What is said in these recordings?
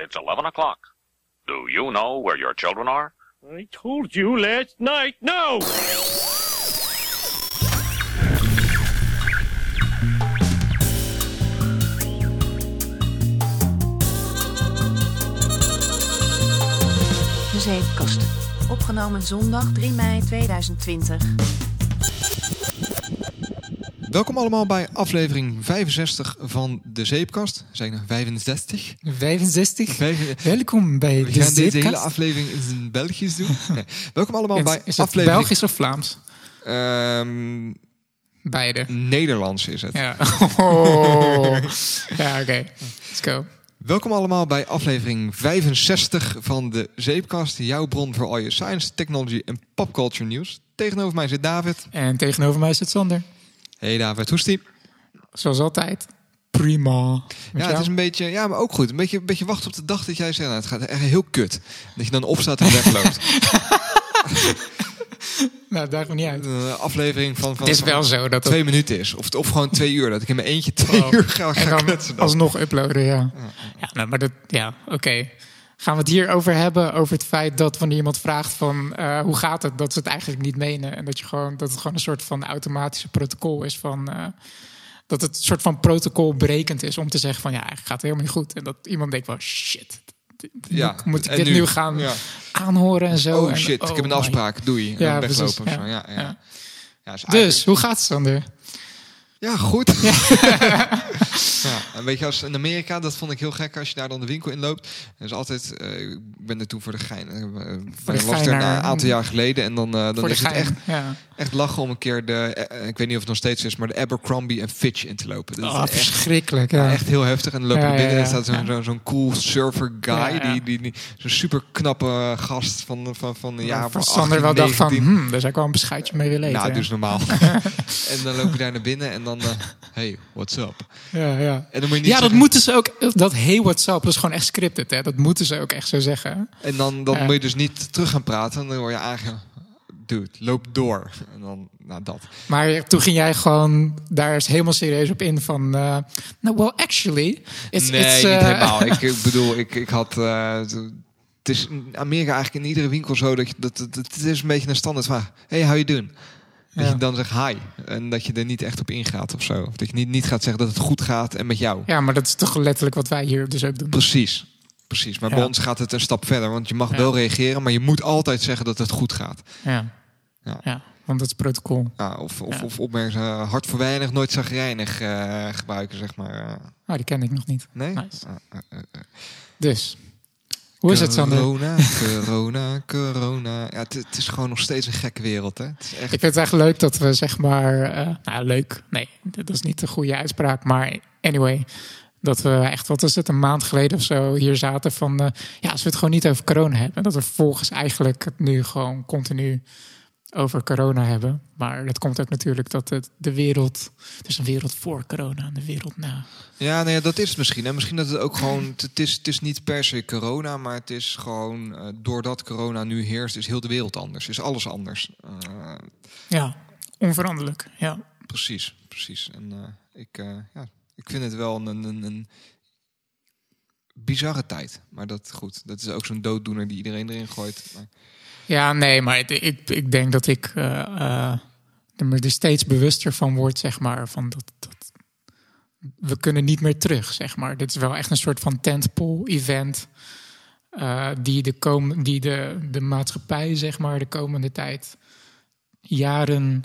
It's 11 o'clock. Do you know where your children are? I told you last night. No! De Zeepkast. Opgenomen zondag 3 mei 2020. Welkom allemaal bij aflevering 65 van de Zeepkast. Zijn er 65? 65. Vijf- Welkom bij We de gaan deze hele aflevering in Belgisch doen. Nee. Welkom allemaal Is- bij is het aflevering... Belgisch of Vlaams? Ehm, Beide. Nederlands is het. Ja, oh. ja oké. Let's go. Welkom allemaal bij aflevering 65 van de Zeepkast. Jouw bron voor al je science, technology en popculture nieuws. Tegenover mij zit David. En tegenover mij zit Sander. Hey David, hoe is die? Zoals altijd. Prima. Met Ja, het is een beetje, ja, maar ook goed. Een beetje, een beetje wachten op de dag dat jij zegt, nou, het gaat echt heel kut. Dat je dan opstaat en wegloopt. Nou, daar niet uit. Een aflevering van, van Het is wel zo dat het... twee minuten is. Of, of gewoon twee uur. Dat ik in mijn eentje twee Oh. uur ga, En ga dan kletsen. dan. alsnog uploaden, ja. Ja, nou, maar dat... Ja, oké. Gaan we het hier over hebben? Over het feit dat wanneer iemand vraagt van... eh, hoe gaat het? Dat ze het eigenlijk niet menen. En dat, je gewoon, dat het gewoon een soort van automatische protocol is van... eh, dat het een soort van protocolbrekend is om te zeggen van... ja, eigenlijk gaat het helemaal niet goed. En dat iemand denkt van shit... Ja, moet ik dit nu? nu, gaan Ja. aanhoren en zo? Oh En- shit, ik heb een my afspraak. Doei. En Ja, dan weglopen ja. Ja, ja. Dus, hoe gaat het, Sander? Ja, goed. ja, en weet je, als in Amerika, dat vond ik heel gek als je daar dan de winkel in loopt. Is altijd, eh, ik ben er toen voor de gein. eh, Voor de was er naar- een aantal jaar geleden. En dan, eh, dan is het echt, Ja. echt lachen om een keer de, eh, ik weet niet of het nog steeds is, maar de Abercrombie en Fitch in te lopen. Dat Oh, is echt, verschrikkelijk. ja, Ja. echt heel heftig. En dan loop je Ja, binnen ja, en staat zo'n ja. zo'n zo'n cool surfer guy. Ja, ja. Die, die, die, zo'n super knappe gast van, van, van jaar Waarvan van Sander wel 18, dacht van, 19. hmm, daar zou ik wel een beschuitje mee willen eten. Nou, ja. dus normaal. en dan loop je daar naar binnen en dan, eh, hey, what's up? ja, ja. En dan moet je niet ja, dat zeggen- moeten ze ook. Dat hey, what's up, dat is gewoon echt scripted. Hè? Dat moeten ze ook echt zo zeggen. En dan, dan Ja. moet je dus niet terug gaan praten. Dan word je aange... Dude, loop door. En dan, nou dat. Maar toen ging jij gewoon daar is helemaal serieus op in van... eh no, well, actually... It's, nee, it's, niet eh, helemaal. Ik, ik bedoel, ik, ik had... eh, het is in Amerika eigenlijk in iedere winkel zo dat, je, dat, dat, het is een beetje een standaard vraag. Hey, how you doing? Dat Ja. je dan zegt hi. En dat je er niet echt op ingaat of zo. Of dat je niet, niet gaat zeggen dat het goed gaat en met jou. Ja, maar dat is toch letterlijk wat wij hier dus ook doen. Precies. Precies. Maar Ja. bij ons gaat het een stap verder. Want je mag Ja. wel reageren, maar je moet altijd zeggen dat het goed gaat. Ja. Ja. Ja. want dat is protocol. Ja, of, of, of opmerken, eh, hard voor weinig, nooit zagrijnig eh gebruiken, zeg maar. Oh, die ken ik nog niet. nee? Nice. Ah, ah, ah. Dus, hoe is het, Sander? Corona, corona, corona. Ja, het, is gewoon nog steeds een gekke wereld, hè? Het is echt... Ik vind het echt leuk dat we zeg maar... eh, nou, leuk. Nee, dat is niet de goede uitspraak. Maar anyway, dat we echt, wat is het, een maand geleden of zo hier zaten van... eh, ja, als we het gewoon niet over corona hebben. En dat we vervolgens eigenlijk het nu gewoon continu over corona hebben. Maar dat komt ook natuurlijk dat het, de wereld... Er is een wereld voor corona en de wereld na. Ja, nee, dat is het misschien. En misschien dat het ook gewoon... Het, is, het is niet per se corona, maar het is gewoon... eh, doordat corona nu heerst, is heel de wereld anders. Is alles anders. Eh, Ja, onveranderlijk. Ja. precies, precies. En eh, ik, ja, ik vind het wel een, een, een bizarre tijd. Maar dat, goed, dat is ook zo'n dooddoener die iedereen erin gooit. Maar, Ja, nee, maar ik, ik denk dat ik eh, eh, er er steeds bewuster van word, zeg maar, van dat, dat we kunnen niet meer terug, zeg maar. Dit is wel echt een soort van tentpole-event eh, die, de, kom, die de, de maatschappij, zeg maar, de komende tijd jaren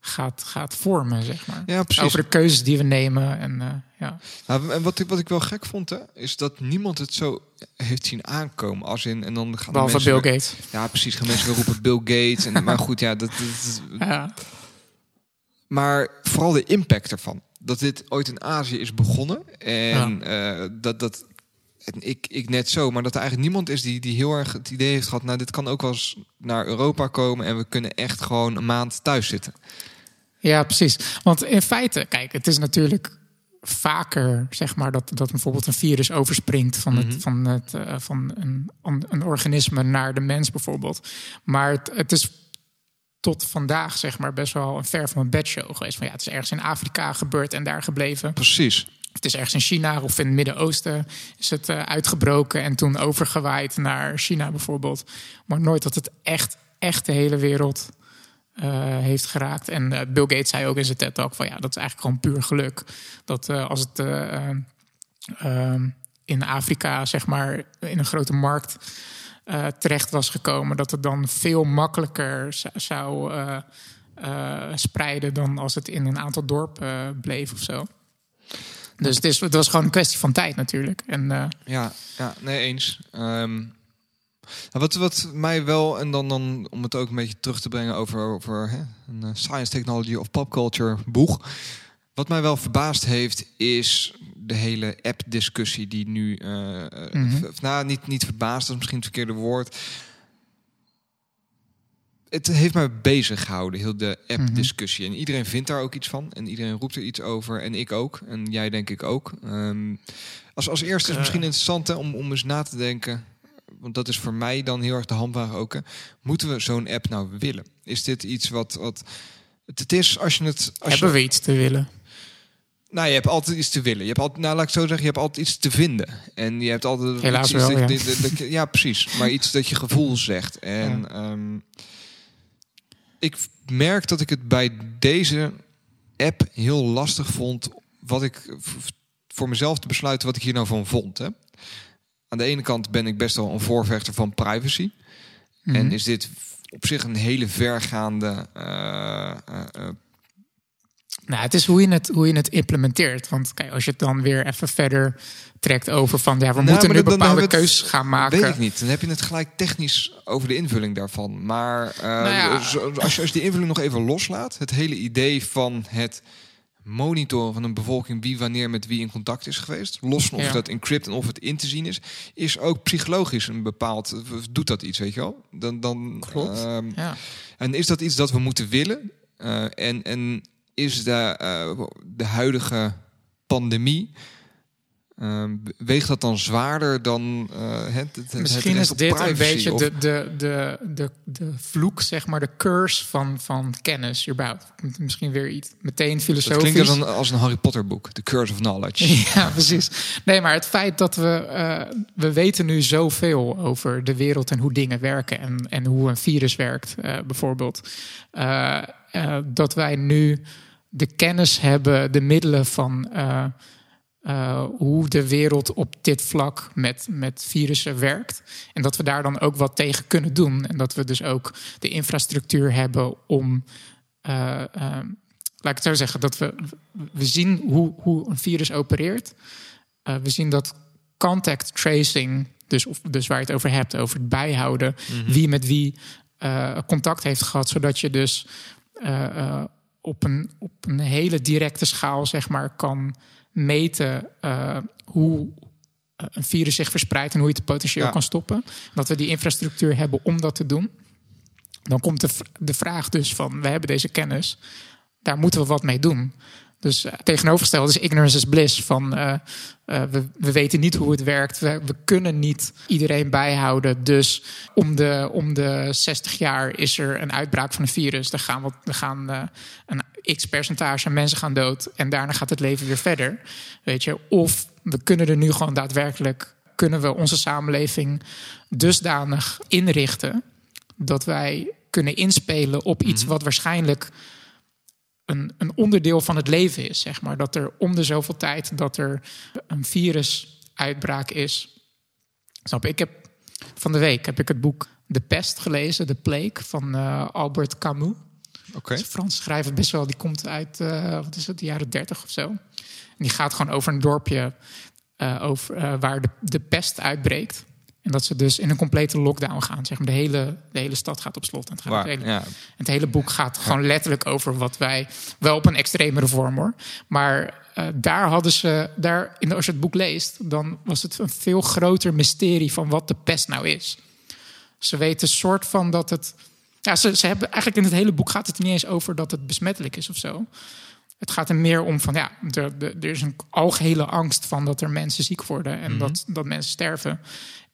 gaat, gaat vormen, zeg maar. ja, precies. Over de keuzes die we nemen en eh, ja. Nou, en wat ik, wat ik wel gek vond, hè, is dat niemand het zo heeft zien aankomen. Als in, en dan gaan de Behalve mensen Bill weer- Gates. Ja, precies. Gaan mensen weer roepen Bill Gates. En, maar goed, ja, dat, dat- Ja, maar vooral de impact ervan. Dat dit ooit in Azië is begonnen. En eh, dat, dat en ik, ik net zo, maar dat er eigenlijk niemand is die, die heel erg het idee heeft gehad... nou, dit kan ook wel eens naar Europa komen... en we kunnen echt gewoon een maand thuis zitten. Ja, precies. Want in feite, kijk, het is natuurlijk vaker, zeg maar, dat, dat bijvoorbeeld een virus overspringt van, het, Mhm. van, het, eh, van een, een organisme naar de mens bijvoorbeeld. Maar het, het is tot vandaag, zeg maar, best wel een ver van een bedshow geweest. Van ja, het is ergens in Afrika gebeurd en daar gebleven. Precies. Het is ergens in China of in het Midden-Oosten is het eh, uitgebroken en toen overgewaaid naar China bijvoorbeeld. Maar nooit dat het echt, echt de hele wereld heeft geraakt. En eh, Bill Gates zei ook in zijn TED Talk van ja, dat is eigenlijk gewoon puur geluk. Dat eh, als het eh, eh, ehm, in Afrika, zeg maar, in een grote markt eh, terecht was gekomen, dat het dan veel makkelijker zou eh, eh, spreiden dan als het in een aantal dorpen eh, bleef of zo. Dus het, is, het was gewoon een kwestie van tijd natuurlijk. En eh, Ja, ja nee, eens. Ehm, wat, wat mij wel, en dan, dan om het ook een beetje terug te brengen over, over hè, een eh, science, technology of popculture boeg. Wat mij wel verbaasd heeft, is de hele app-discussie die nu... Mhm. v- nou, niet, niet verbaasd, dat is misschien het verkeerde woord. Het heeft mij bezig gehouden, heel de app-discussie. En iedereen vindt daar ook iets van. En iedereen roept er iets over. En ik ook. En jij denk ik ook. Ehm, als, als eerste is het misschien interessant hè, om, om eens na te denken. Want dat is voor mij dan heel erg de handvraag ook. Hè. Moeten we zo'n app nou willen? Is dit iets wat... wat het, is als je het... Als hebben je, we iets te willen? nou, je hebt altijd iets te willen. Je hebt altijd, nou, laat ik zo zeggen, je hebt altijd iets te vinden. En je hebt altijd Helaas iets, wel, ja. dat- precies. Maar iets dat je gevoel zegt. En ehm, ik merk dat ik het bij deze app heel lastig vond. Wat ik voor mezelf te besluiten wat ik hier nou van vond. Hè. Aan de ene kant ben ik best wel een voorvechter van privacy. Mhm. En is dit op zich een hele vergaande eh, eh, eh, Nou, het is hoe je het, hoe je het implementeert. Want kijk, als je het dan weer even verder trekt over van ja, we Nou, moeten nu dan- dan bepaalde keuzes gaan maken. Weet ik niet. Dan heb je het gelijk technisch over de invulling daarvan. Maar ja. zo- als, je, als je die invulling nog even loslaat, het hele idee van het monitoren van een bevolking wie wanneer met wie in contact is geweest, los van of Ja. dat encrypt en of het in te zien is, is ook psychologisch een bepaald doet dat iets, weet je wel? Dan, dan Klopt. ehm, Ja. en is dat iets dat we moeten willen? Eh, en, en is de, eh, de huidige pandemie. Ehm, weegt dat dan zwaarder dan eh, het, het, het Misschien recht is dit een beetje Of- de, de, de, de, de vloek, zeg maar, de curse van, van kennis überhaupt. Misschien weer iets meteen dat filosofisch. klinkt als een, als een Harry Potter boek, The Curse of Knowledge. Ja, precies. Nee, maar het feit dat we... eh, we weten nu zoveel over de wereld en hoe dingen werken... en, en hoe een virus werkt, eh, bijvoorbeeld. dat wij nu de kennis hebben, de middelen van... eh, hoe de wereld op dit vlak met, met virussen werkt. En dat we daar dan ook wat tegen kunnen doen. En dat we dus ook de infrastructuur hebben om eh, eh, laat ik het zo zeggen, dat we, we zien hoe, hoe een virus opereert. We zien dat contact tracing, dus, of, dus waar je het over hebt, over het bijhouden, wie met wie contact heeft gehad, zodat je dus op, een, op een hele directe schaal, zeg maar, kan meten eh, hoe eh, een virus zich verspreidt en hoe je het potentieel Ja. kan stoppen. Dat we die infrastructuur hebben om dat te doen. Dan komt de, de vraag dus van, we hebben deze kennis, daar moeten we wat mee doen. Dus eh, tegenovergesteld is ignorance is bliss. Van, eh, eh, we, we weten niet hoe het werkt. We, we kunnen niet iedereen bijhouden. Dus om de, om de 60 jaar is er een uitbraak van een virus. Er gaan, wat, er gaan een x percentage mensen gaan dood. En daarna gaat het leven weer verder. Weet je? Of we kunnen er nu gewoon daadwerkelijk... kunnen we onze samenleving dusdanig inrichten... dat wij kunnen inspelen op iets wat waarschijnlijk een, een onderdeel van het leven is. Zeg maar. Dat er om de zoveel tijd dat er een virusuitbraak is. Snap? Ik heb van de week heb ik het boek De Pest gelezen, De Plague van eh, Albert Camus. Oké. Een Frans schrijver, best wel. Die komt uit, eh, wat is het, de jaren dertig of zo. En die gaat gewoon over een dorpje eh, over, waar de, de pest uitbreekt. En dat ze dus in een complete lockdown gaan. Zeg maar. de, hele, de hele stad gaat op slot. En het, gaat Waar, het, hele, ja. het hele boek gaat gewoon letterlijk over wat wij... Wel op een extremere vorm hoor. Maar eh, daar hadden ze... Daar, in, als je het boek leest, dan was het een veel groter mysterie... van wat de pest nou is. Ze weten soort van dat het... Ja, ze, ze hebben eigenlijk in het hele boek gaat het niet eens over dat het besmettelijk is of zo. Het gaat er meer om van ja, er, er, er is een algehele angst van dat er mensen ziek worden en dat, dat mensen sterven.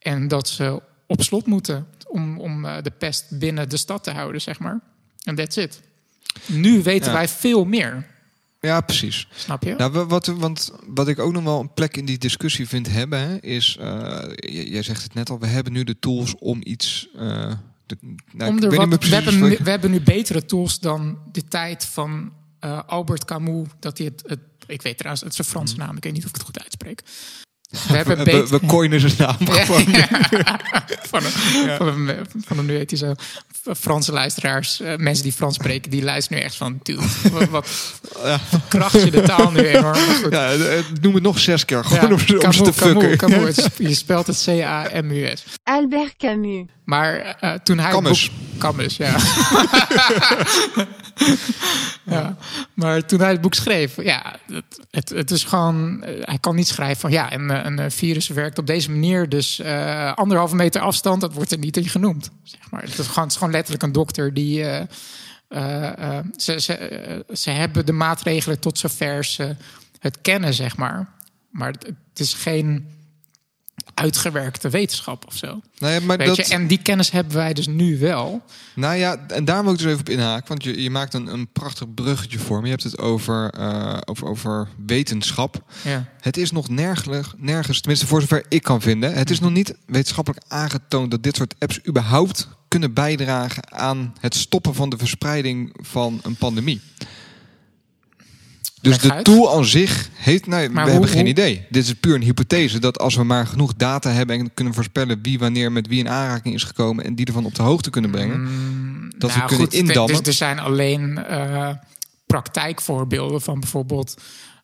En dat ze op slot moeten om, om eh, de pest binnen de stad te houden, zeg maar. En that's it. Nu weten Ja. wij veel meer. Ja, precies. Snap je? Nou, wa- wat, want wat ik ook nog wel een plek in die discussie vind hebben, hè, is, eh, jij zegt het net al, we hebben nu de tools om iets. de, nou, Om er wat, we, precies hebben we hebben nu betere tools dan de tijd van eh, Albert Camus. Dat hij het, het. Ik weet trouwens, het is een Franse naam. Ik weet niet of ik het goed uitspreek. We hebben Mhm. we, we, we coinen zijn naam gewoon. van, een, van, een, van een, nu heet hij zo. Franse luisteraars, eh, mensen die Frans spreken, die luisteren nu echt van. Dude, wat, wat kracht je de taal nu enorm. Goed. Ja, eh, noem het nog zes keer, gewoon Ja, om, ze- om Camus, ze te fucken. Camus. Het is- je spelt het C-A-M-U-S. Albert Camus. Maar eh, toen hij. Camus. Het boek, Camus, ja. ja. Maar toen hij het boek schreef, ja, het, het, het is gewoon. eh, hij kan niet schrijven van ja, een, eh, een eh, virus werkt op deze manier, dus eh, anderhalve meter afstand, dat wordt er niet in genoemd. Zeg maar. het, is gewoon, het is gewoon letterlijk een dokter die. eh, eh, eh, ze, ze, ze hebben de maatregelen tot zover ze het kennen, zeg maar. Maar het, het is geen uitgewerkte wetenschap of zo. Nee, maar Weet dat, je? En die kennis hebben wij dus nu wel. Nou ja, en daar moet ik dus even op inhaken. Want je, je maakt een, een prachtig bruggetje voor me. Je hebt het over, over, over wetenschap. Ja. Het is nog nergens, nergens, tenminste voor zover ik kan vinden... het is nog niet wetenschappelijk aangetoond... dat dit soort apps überhaupt kunnen bijdragen... aan het stoppen van de verspreiding van een pandemie. Dus de tool aan zich heeft... Nee, we hoe- hebben geen hoe- idee. Dit is puur een hypothese. Dat als we maar genoeg data hebben... en kunnen voorspellen wie wanneer met wie in aanraking is gekomen... en die ervan op de hoogte kunnen brengen... dat we Nou, kunnen goed, er- indammen. Dus er zijn alleen eh, praktijkvoorbeelden van bijvoorbeeld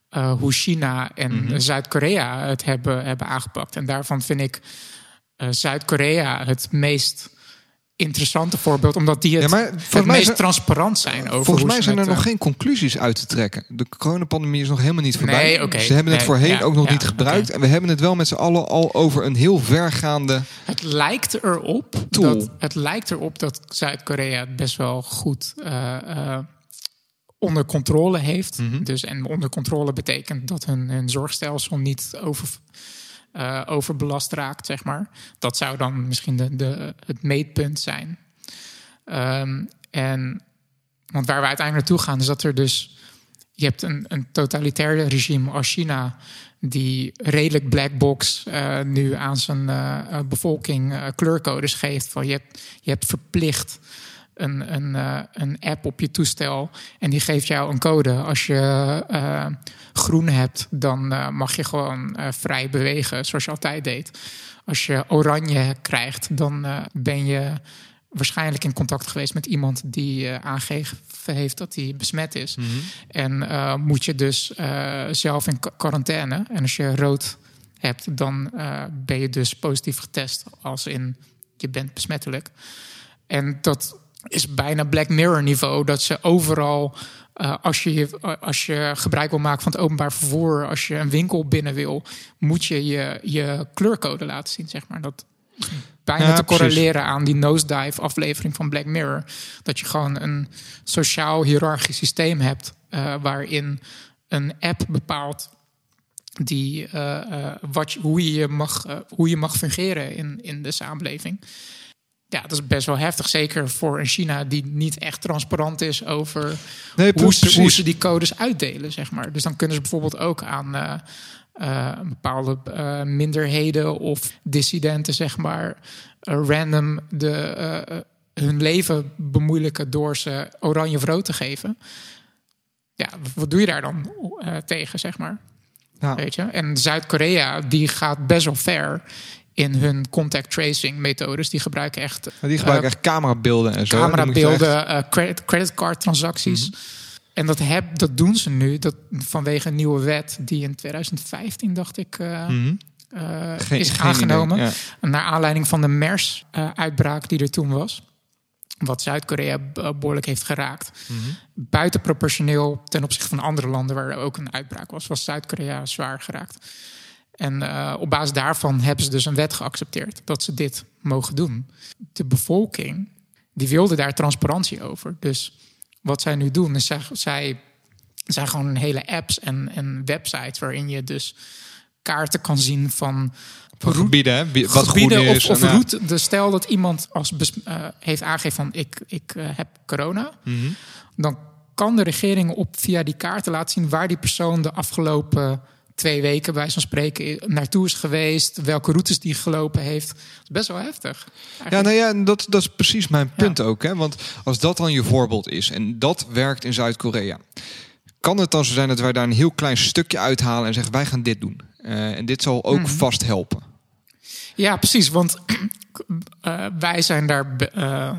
eh, hoe China en Mhm. Zuid-Korea het hebben, hebben aangepakt. En daarvan vind ik eh, Zuid-Korea het meest interessante voorbeeld, omdat die het, Ja, maar het meest zijn- transparant zijn over Volgens mij zijn er nog eh, geen conclusies uit te trekken. De coronapandemie is nog helemaal niet voorbij. Nee. Ze hebben het Nee, voorheen ja, ook nog ja, niet gebruikt. En we hebben het wel met z'n allen al over een heel vergaande... Het lijkt erop Tool. dat het lijkt erop dat Zuid-Korea het best wel goed eh, eh, onder controle heeft. Mhm. Dus en onder controle betekent dat hun, hun zorgstelsel niet over, eh, overbelast raakt, zeg maar. Dat zou dan misschien de, de, het meetpunt zijn. Ehm, en want waar we uiteindelijk naartoe gaan, is dat er dus. Je hebt een, een totalitair regime als China, die redelijk black box eh, nu aan zijn eh, bevolking kleurcodes geeft. Van je, hebt, je hebt verplicht een, een, eh, een app op je toestel en die geeft jou een code. Als je eh, groen hebt, dan eh, mag je gewoon vrij bewegen, zoals je altijd deed. Als je oranje krijgt, dan ben je waarschijnlijk in contact geweest met iemand die eh, aangegeven heeft dat hij besmet is. En eh, moet je dus zelf in qua- quarantaine. En als je rood hebt, dan ben je dus positief getest. Als in je bent besmettelijk. En dat is bijna Black Mirror niveau. Dat ze overal, eh, als, je, als je gebruik wil maken van het openbaar vervoer, als je een winkel binnen wil, moet je je, je kleurcode laten zien, zeg maar. Dat bijna Ja, te precies. correleren aan die nosedive aflevering van Black Mirror. Dat je gewoon een sociaal hiërarchisch systeem hebt eh, waarin een app bepaalt die, eh, wat, hoe, je mag, hoe je mag fungeren in, in de samenleving. Ja, dat is best wel heftig. Zeker voor een China die niet echt transparant is over Nee, hoe, ze, precies. hoe ze die codes uitdelen, zeg maar. Dus dan kunnen ze bijvoorbeeld ook aan eh, eh, bepaalde eh, minderheden of dissidenten, zeg maar, random de, hun leven bemoeilijken door ze oranje of rood te geven. Ja, wat doe je daar dan tegen, zeg maar? Ja. Weet je? En Zuid-Korea die gaat best wel ver in hun contact tracing methodes. Die gebruiken echt die gebruiken eh, echt camerabeelden en zo. Camerabeelden, eh, credit, creditcard transacties. Mhm. En dat, heb, dat doen ze nu dat, vanwege een nieuwe wet die in 2015, dacht ik, eh, Mhm. Geen- is aangenomen. idee, ja. Naar aanleiding van de MERS-uitbraak die er toen was. Wat Zuid-Korea eh, behoorlijk heeft geraakt. Mhm. Buitenproportioneel ten opzichte van andere landen waar er ook een uitbraak was, was Zuid-Korea zwaar geraakt. En eh, op basis daarvan hebben ze dus een wet geaccepteerd dat ze dit mogen doen. De bevolking die wilde daar transparantie over. Dus wat zij nu doen is zij, zij zijn gewoon hele apps en, en websites waarin je dus kaarten kan zien van gebieden, hè? Wat gebieden is. of, of en, ja. route. Dus stel dat iemand als bes- eh, heeft aangegeven van ik, ik eh, heb corona, Mhm. dan kan de regering op via die kaarten laten zien waar die persoon de afgelopen twee weken, bij van spreken, naartoe is geweest, welke routes die gelopen heeft. Dat is best wel heftig. Ja, nou ja, dat, dat is precies mijn punt ook. Hè? Want als dat dan je voorbeeld is en dat werkt in Zuid-Korea, kan het dan zo zijn dat wij daar een heel klein stukje uithalen en zeggen wij gaan dit doen. Eh, en dit zal ook Mhm. vast helpen. Ja, precies. Want eh, wij zijn daar eh,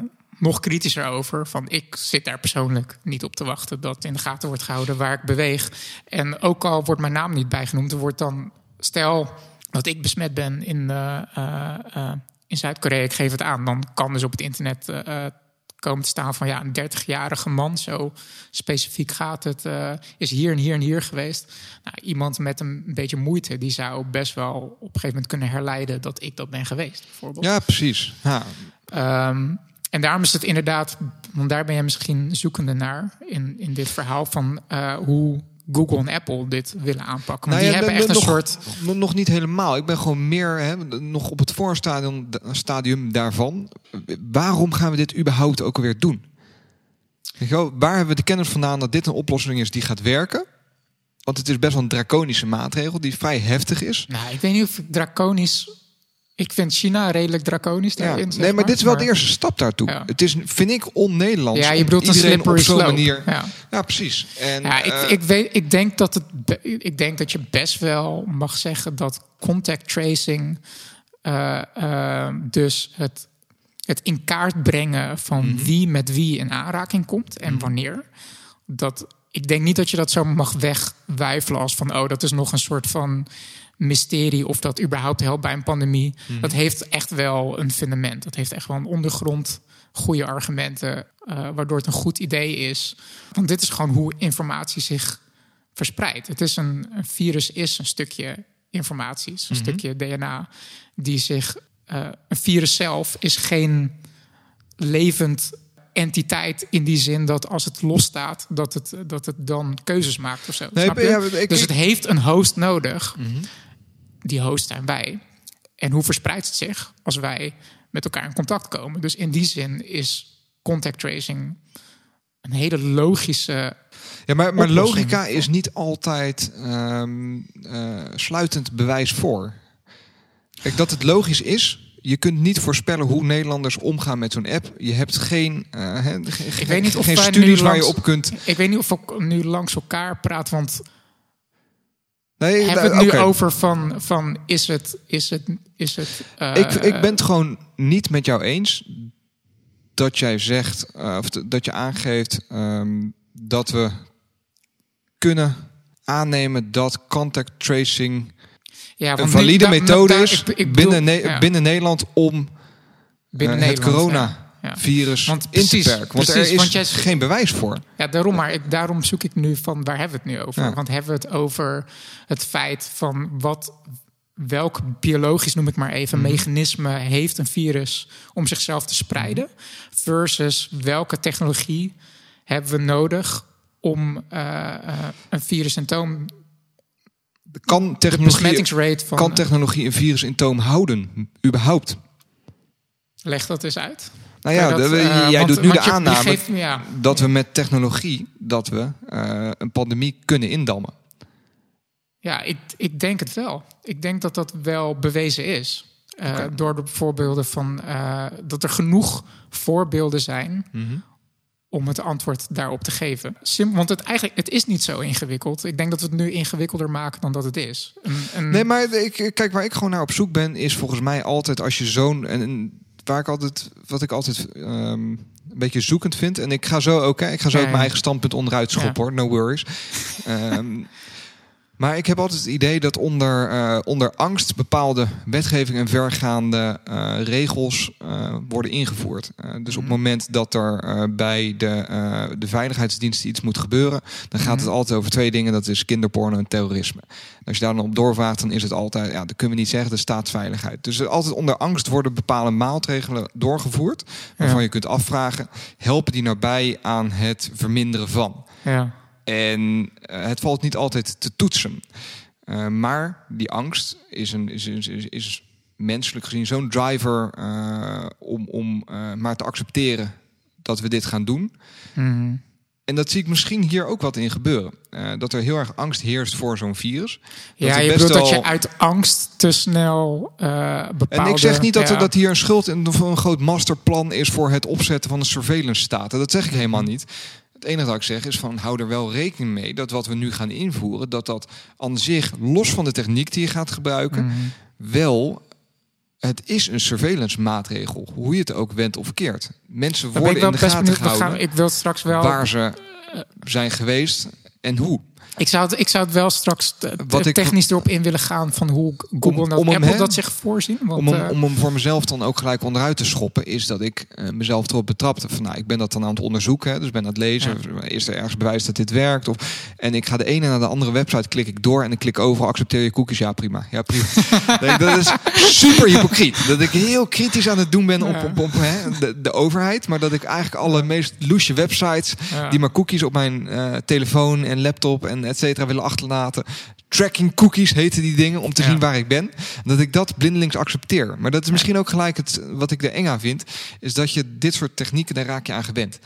nog kritischer over. Van ik zit daar persoonlijk niet op te wachten dat in de gaten wordt gehouden waar ik beweeg. En ook al wordt mijn naam niet bijgenoemd, er wordt dan stel dat ik besmet ben in, eh, eh, eh, in Zuid-Korea, ik geef het aan, dan kan dus op het internet komen te staan van ja, een 30-jarige man, zo specifiek gaat het, is hier en hier en hier geweest. Nou, iemand met een beetje moeite, die zou best wel op een gegeven moment kunnen herleiden dat ik dat ben geweest, bijvoorbeeld. Ja, precies. Ja, Ehm, en daarom is het inderdaad, want daar ben je misschien zoekende naar in, in dit verhaal van eh, hoe Google en Apple dit willen aanpakken. Want Nou die ja, hebben echt een nog, soort. nog- niet helemaal. Ik ben gewoon meer hè, nog op het voorstadium stadium daarvan. Waarom gaan we dit überhaupt ook alweer doen? Wel, waar hebben we de kennis vandaan dat dit een oplossing is die gaat werken? Want het is best wel een draconische maatregel die vrij heftig is. Nou, ik weet niet of ik draconisch. Ik vind China redelijk draconisch Ja, daarin. zeg nee, maar dit is wel de eerste stap daartoe. Ja. Het is, vind ik, on-Nederlands. Ja, je bedoelt een iedereen op zo'n manier. Ja. Ja, precies. En, Ja, ik, eh, ik, weet, ik, denk dat het, ik denk dat je best wel mag zeggen dat contact tracing, eh, eh, dus het, het in kaart brengen van Mhm. wie met wie in aanraking komt en wanneer, dat ik denk niet dat je dat zo mag wegwijfelen als van, oh, dat is nog een soort van mysterie of dat überhaupt helpt bij een pandemie. Mhm. Dat heeft echt wel een fundament. Dat heeft echt wel een ondergrond, goede argumenten, eh, waardoor het een goed idee is. Want dit is gewoon hoe informatie zich verspreidt. Het is een, een virus is een stukje informatie, is een stukje DNA die zich. eh, een virus zelf is geen levend entiteit in die zin dat als het losstaat, dat het, dat het dan keuzes maakt of zo. Nee, snap je? ja, ik- dus het heeft een host nodig. Die host zijn wij. En hoe verspreidt het zich als wij met elkaar in contact komen? Dus in die zin is contact tracing een hele logische. Ja, maar, maar logica is niet altijd ehm, eh, sluitend bewijs voor. Kijk, dat het logisch is. Je kunt niet voorspellen hoe Nederlanders omgaan met zo'n app. Je hebt geen, ge- Ik weet niet of geen studies waar je op kunt. Ik weet niet of ik nu langs elkaar praat, want Nee, hebben we het nu over van, van is het, is het, is het. eh, Ik, ik ben het gewoon niet met jou eens dat jij zegt, eh, of dat je aangeeft ehm, dat we kunnen aannemen dat contact tracing ja, een nu- valide da- methode da- is ik- ik bedoel- binnen, Ne- ja, binnen Nederland om binnen eh, het Nederland, ja. Coronavirus Want in precies, te perken. Want precies, er is want jij- geen bewijs voor. Ja, daarom, maar ik, daarom zoek ik nu van waar hebben we het nu over? Ja. Want hebben we het over het feit van wat, welk biologisch, noem ik maar even, Mhm. mechanisme heeft een virus om zichzelf te spreiden? Versus welke technologie hebben we nodig om eh, een virussymptoom, Kan de technologie, van. kan technologie een virus in toom houden? Überhaupt? leg dat eens uit. Nou ja, dat, eh, jij want- doet nu de aanname geeft- ja, dat we met technologie dat we eh, een pandemie kunnen indammen. Ja, ik, ik denk het wel. Ik denk dat dat wel bewezen is. Eh. Door de voorbeelden van dat er genoeg voorbeelden zijn Mhm. om het antwoord daarop te geven. Sim, want het, eigenlijk, het is niet zo ingewikkeld. Ik denk dat we het nu ingewikkelder maken dan dat het is. Een, een- Nee, maar ik, kijk, waar ik gewoon naar op zoek ben, is volgens mij altijd als je zo'n. Waar ik altijd, wat ik altijd ehm, een beetje zoekend vind. En ik ga zo ook, hè, ik ga zo Ja, ook mijn eigen standpunt onderuit schoppen Ja. hoor, no worries. Ehm, maar ik heb altijd het idee dat onder, eh, onder angst bepaalde wetgeving en vergaande eh, regels eh, worden ingevoerd. Dus op het Mhm. moment dat er bij de, de veiligheidsdiensten iets moet gebeuren, dan gaat het Mhm. altijd over twee dingen: dat is kinderporno en terrorisme. En als je daar dan op doorvraagt, dan is het altijd, ja, dat kunnen we niet zeggen, de staatsveiligheid. Dus altijd onder angst worden bepaalde maatregelen doorgevoerd, waarvan Ja. je kunt afvragen: helpen die nou bij aan het verminderen van? ja. En eh, het valt niet altijd te toetsen. Eh, maar die angst is, een, is, is, is, menselijk gezien zo'n driver eh, om, om maar te accepteren dat we dit gaan doen. Mhm. En dat zie ik misschien hier ook wat in gebeuren. Dat er heel erg angst heerst voor zo'n virus. Ja, je bedoelt dat je uit angst te snel bepaalde... En ik zeg niet dat, er, dat hier een schuld en een groot masterplan is... voor het opzetten van de surveillance staten. Dat zeg ik helemaal niet. Het enige dat ik zeg is van hou er wel rekening mee... dat wat we nu gaan invoeren... dat dat aan zich, los van de techniek die je gaat gebruiken... Mhm. wel het is een surveillance maatregel, hoe je het ook wendt of keert. Mensen worden in de gaten gehouden. ik wil straks wel waar ze zijn geweest en hoe. Ik zou, het, ik zou het wel straks Wat technisch erop in willen gaan van hoe Google en Apple hem, dat zich voorzien. Want, om, hem, uh, om hem voor mezelf dan ook gelijk onderuit te schoppen, is dat ik uh, mezelf erop betrapte. Van, nou, ik ben dat dan aan het onderzoeken, hè, dus ben aan het lezen. Is er ergens bewijs dat dit werkt? Of, en ik ga de ene naar de andere website, klik ik door en ik klik over, accepteer je cookies? Ja, prima. Ja, prima. dat is super hypocriet. Dat ik heel kritisch aan het doen ben op, op, op hè, de, de, overheid, maar dat ik eigenlijk alle meest loesje websites die maar cookies op mijn uh, telefoon en laptop en et cetera willen achterlaten. Tracking cookies heten die dingen om te zien waar ik ben. Dat ik dat blindelings accepteer. Maar dat is misschien ook gelijk het wat ik er eng aan vind. Is dat je dit soort technieken, daar raak je aan gewend.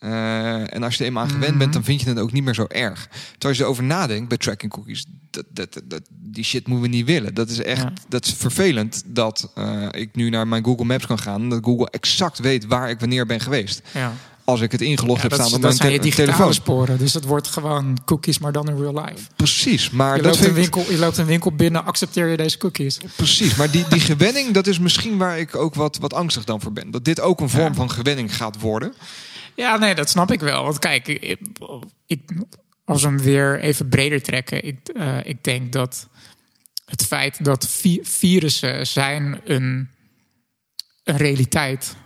Uh, en als je er eenmaal aan gewend bent, mhm. dan vind je het ook niet meer zo erg. Terwijl je erover nadenkt bij tracking cookies, dat, dat, dat, die shit moeten we niet willen. Dat is echt dat is vervelend dat uh, ik nu naar mijn Google Maps kan gaan dat Google exact weet waar ik wanneer ben geweest. Ja als ik het ingelogd heb staan op mijn zijn je digitale sporen. Dus het wordt gewoon cookies, maar dan in real life. Precies. Maar je, dat loopt een winkel, je loopt een winkel binnen, accepteer je deze cookies. Precies. Maar die, die gewenning, dat is misschien waar ik ook wat, wat angstig dan voor ben. Dat dit ook een vorm van gewenning gaat worden. Ja, nee, dat snap ik wel. Want kijk, ik, ik als we hem weer even breder trekken. Ik, uh, ik denk dat het feit dat vi virussen zijn een, een realiteit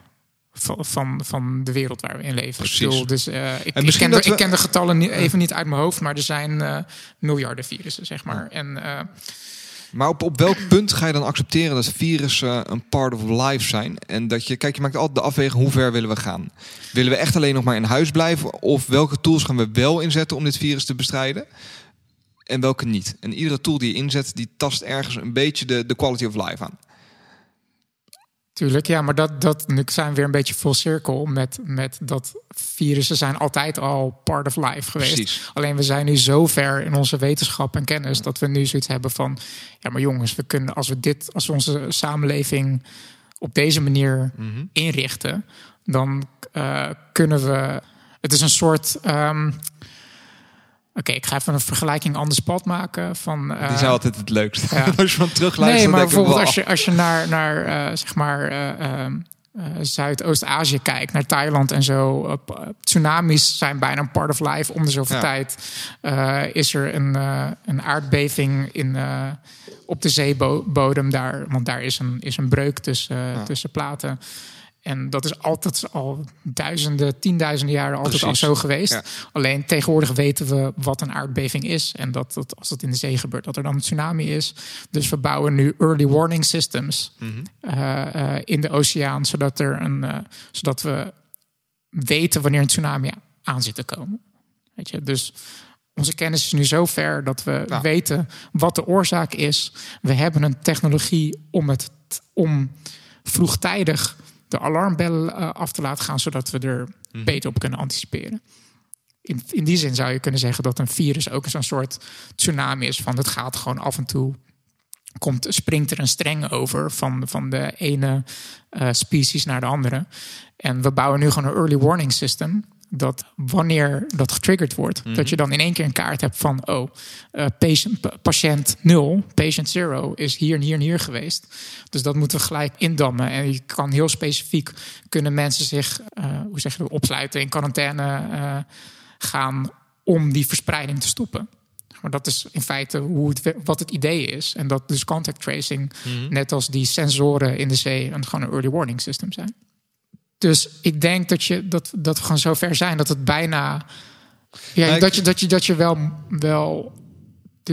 van, van, van de wereld waar we in leven. Precies. Ik bedoel, dus, uh, ik, ik, ken de, we... ik ken de getallen niet, even niet uit mijn hoofd, maar er zijn uh, miljarden virussen, zeg maar. En, uh, maar op, op welk punt ga je dan accepteren dat virussen een part of life zijn? En dat je, kijk, je maakt altijd de afweging hoe ver willen we gaan. Willen we echt alleen nog maar in huis blijven? Of welke tools gaan we wel inzetten om dit virus te bestrijden? En welke niet? En iedere tool die je inzet, die tast ergens een beetje de, de quality of life aan. Tuurlijk, ja, maar dat, dat, nu zijn we weer een beetje full circle met, met dat virussen zijn altijd al part of life geweest. Precies. Alleen we zijn nu zo ver in onze wetenschap en kennis dat we nu zoiets hebben van, ja, maar jongens, we kunnen als we dit, als we onze samenleving op deze manier mhm. inrichten, dan uh, kunnen we. Het is een soort. Um, Oké, ik ga even een vergelijking anders pad maken. Van, uh, Die zou altijd het leukste. Ja. als je van terugluistert. Nee, maar bijvoorbeeld als je, als je naar, naar uh, zeg maar. Uh, Zuidoost-Azië kijkt, naar Thailand en zo. tsunamis zijn bijna een part of life. Om de zoveel ja. tijd is er een, een aardbeving in, op de zeebodem daar. Want daar is een, is een breuk tussen, ja. tussen platen. En dat is altijd al duizenden, tienduizenden jaren altijd al zo geweest. Alleen tegenwoordig weten we wat een aardbeving is. En dat, dat als het in de zee gebeurt, dat er dan een tsunami is. Dus we bouwen nu early warning systems mhm. eh, eh, in de oceaan. Zodat, er een, uh, zodat we weten wanneer een tsunami aan zit te komen. Weet je, dus onze kennis is nu zo ver dat we weten wat de oorzaak is. We hebben een technologie om het om vroegtijdig de alarmbellen uh, af te laten gaan, zodat we er mhm. beter op kunnen anticiperen. In, in die zin zou je kunnen zeggen dat een virus ook zo'n soort tsunami is van het gaat gewoon af en toe. Komt, springt er een streng over van, van de ene uh, species naar de andere. En we bouwen nu gewoon een early warning system dat wanneer dat getriggerd wordt, dat mhm. je dan in één keer een kaart hebt van, oh, uh, patient, patiënt 0, patient 0 is hier en hier en hier geweest. Dus dat moeten we gelijk indammen. En je kan heel specifiek, kunnen mensen zich, uh, hoe zeg je opsluiten, in quarantaine uh, gaan om die verspreiding te stoppen. Maar dat is in feite hoe het, wat het idee is. En dat dus contact tracing, mhm. net als die sensoren in de zee, een, gewoon een early warning system zijn. Dus ik denk dat, je, dat, dat we gewoon zo ver zijn dat het bijna. Ja, dat, je, dat, je, dat je wel, wel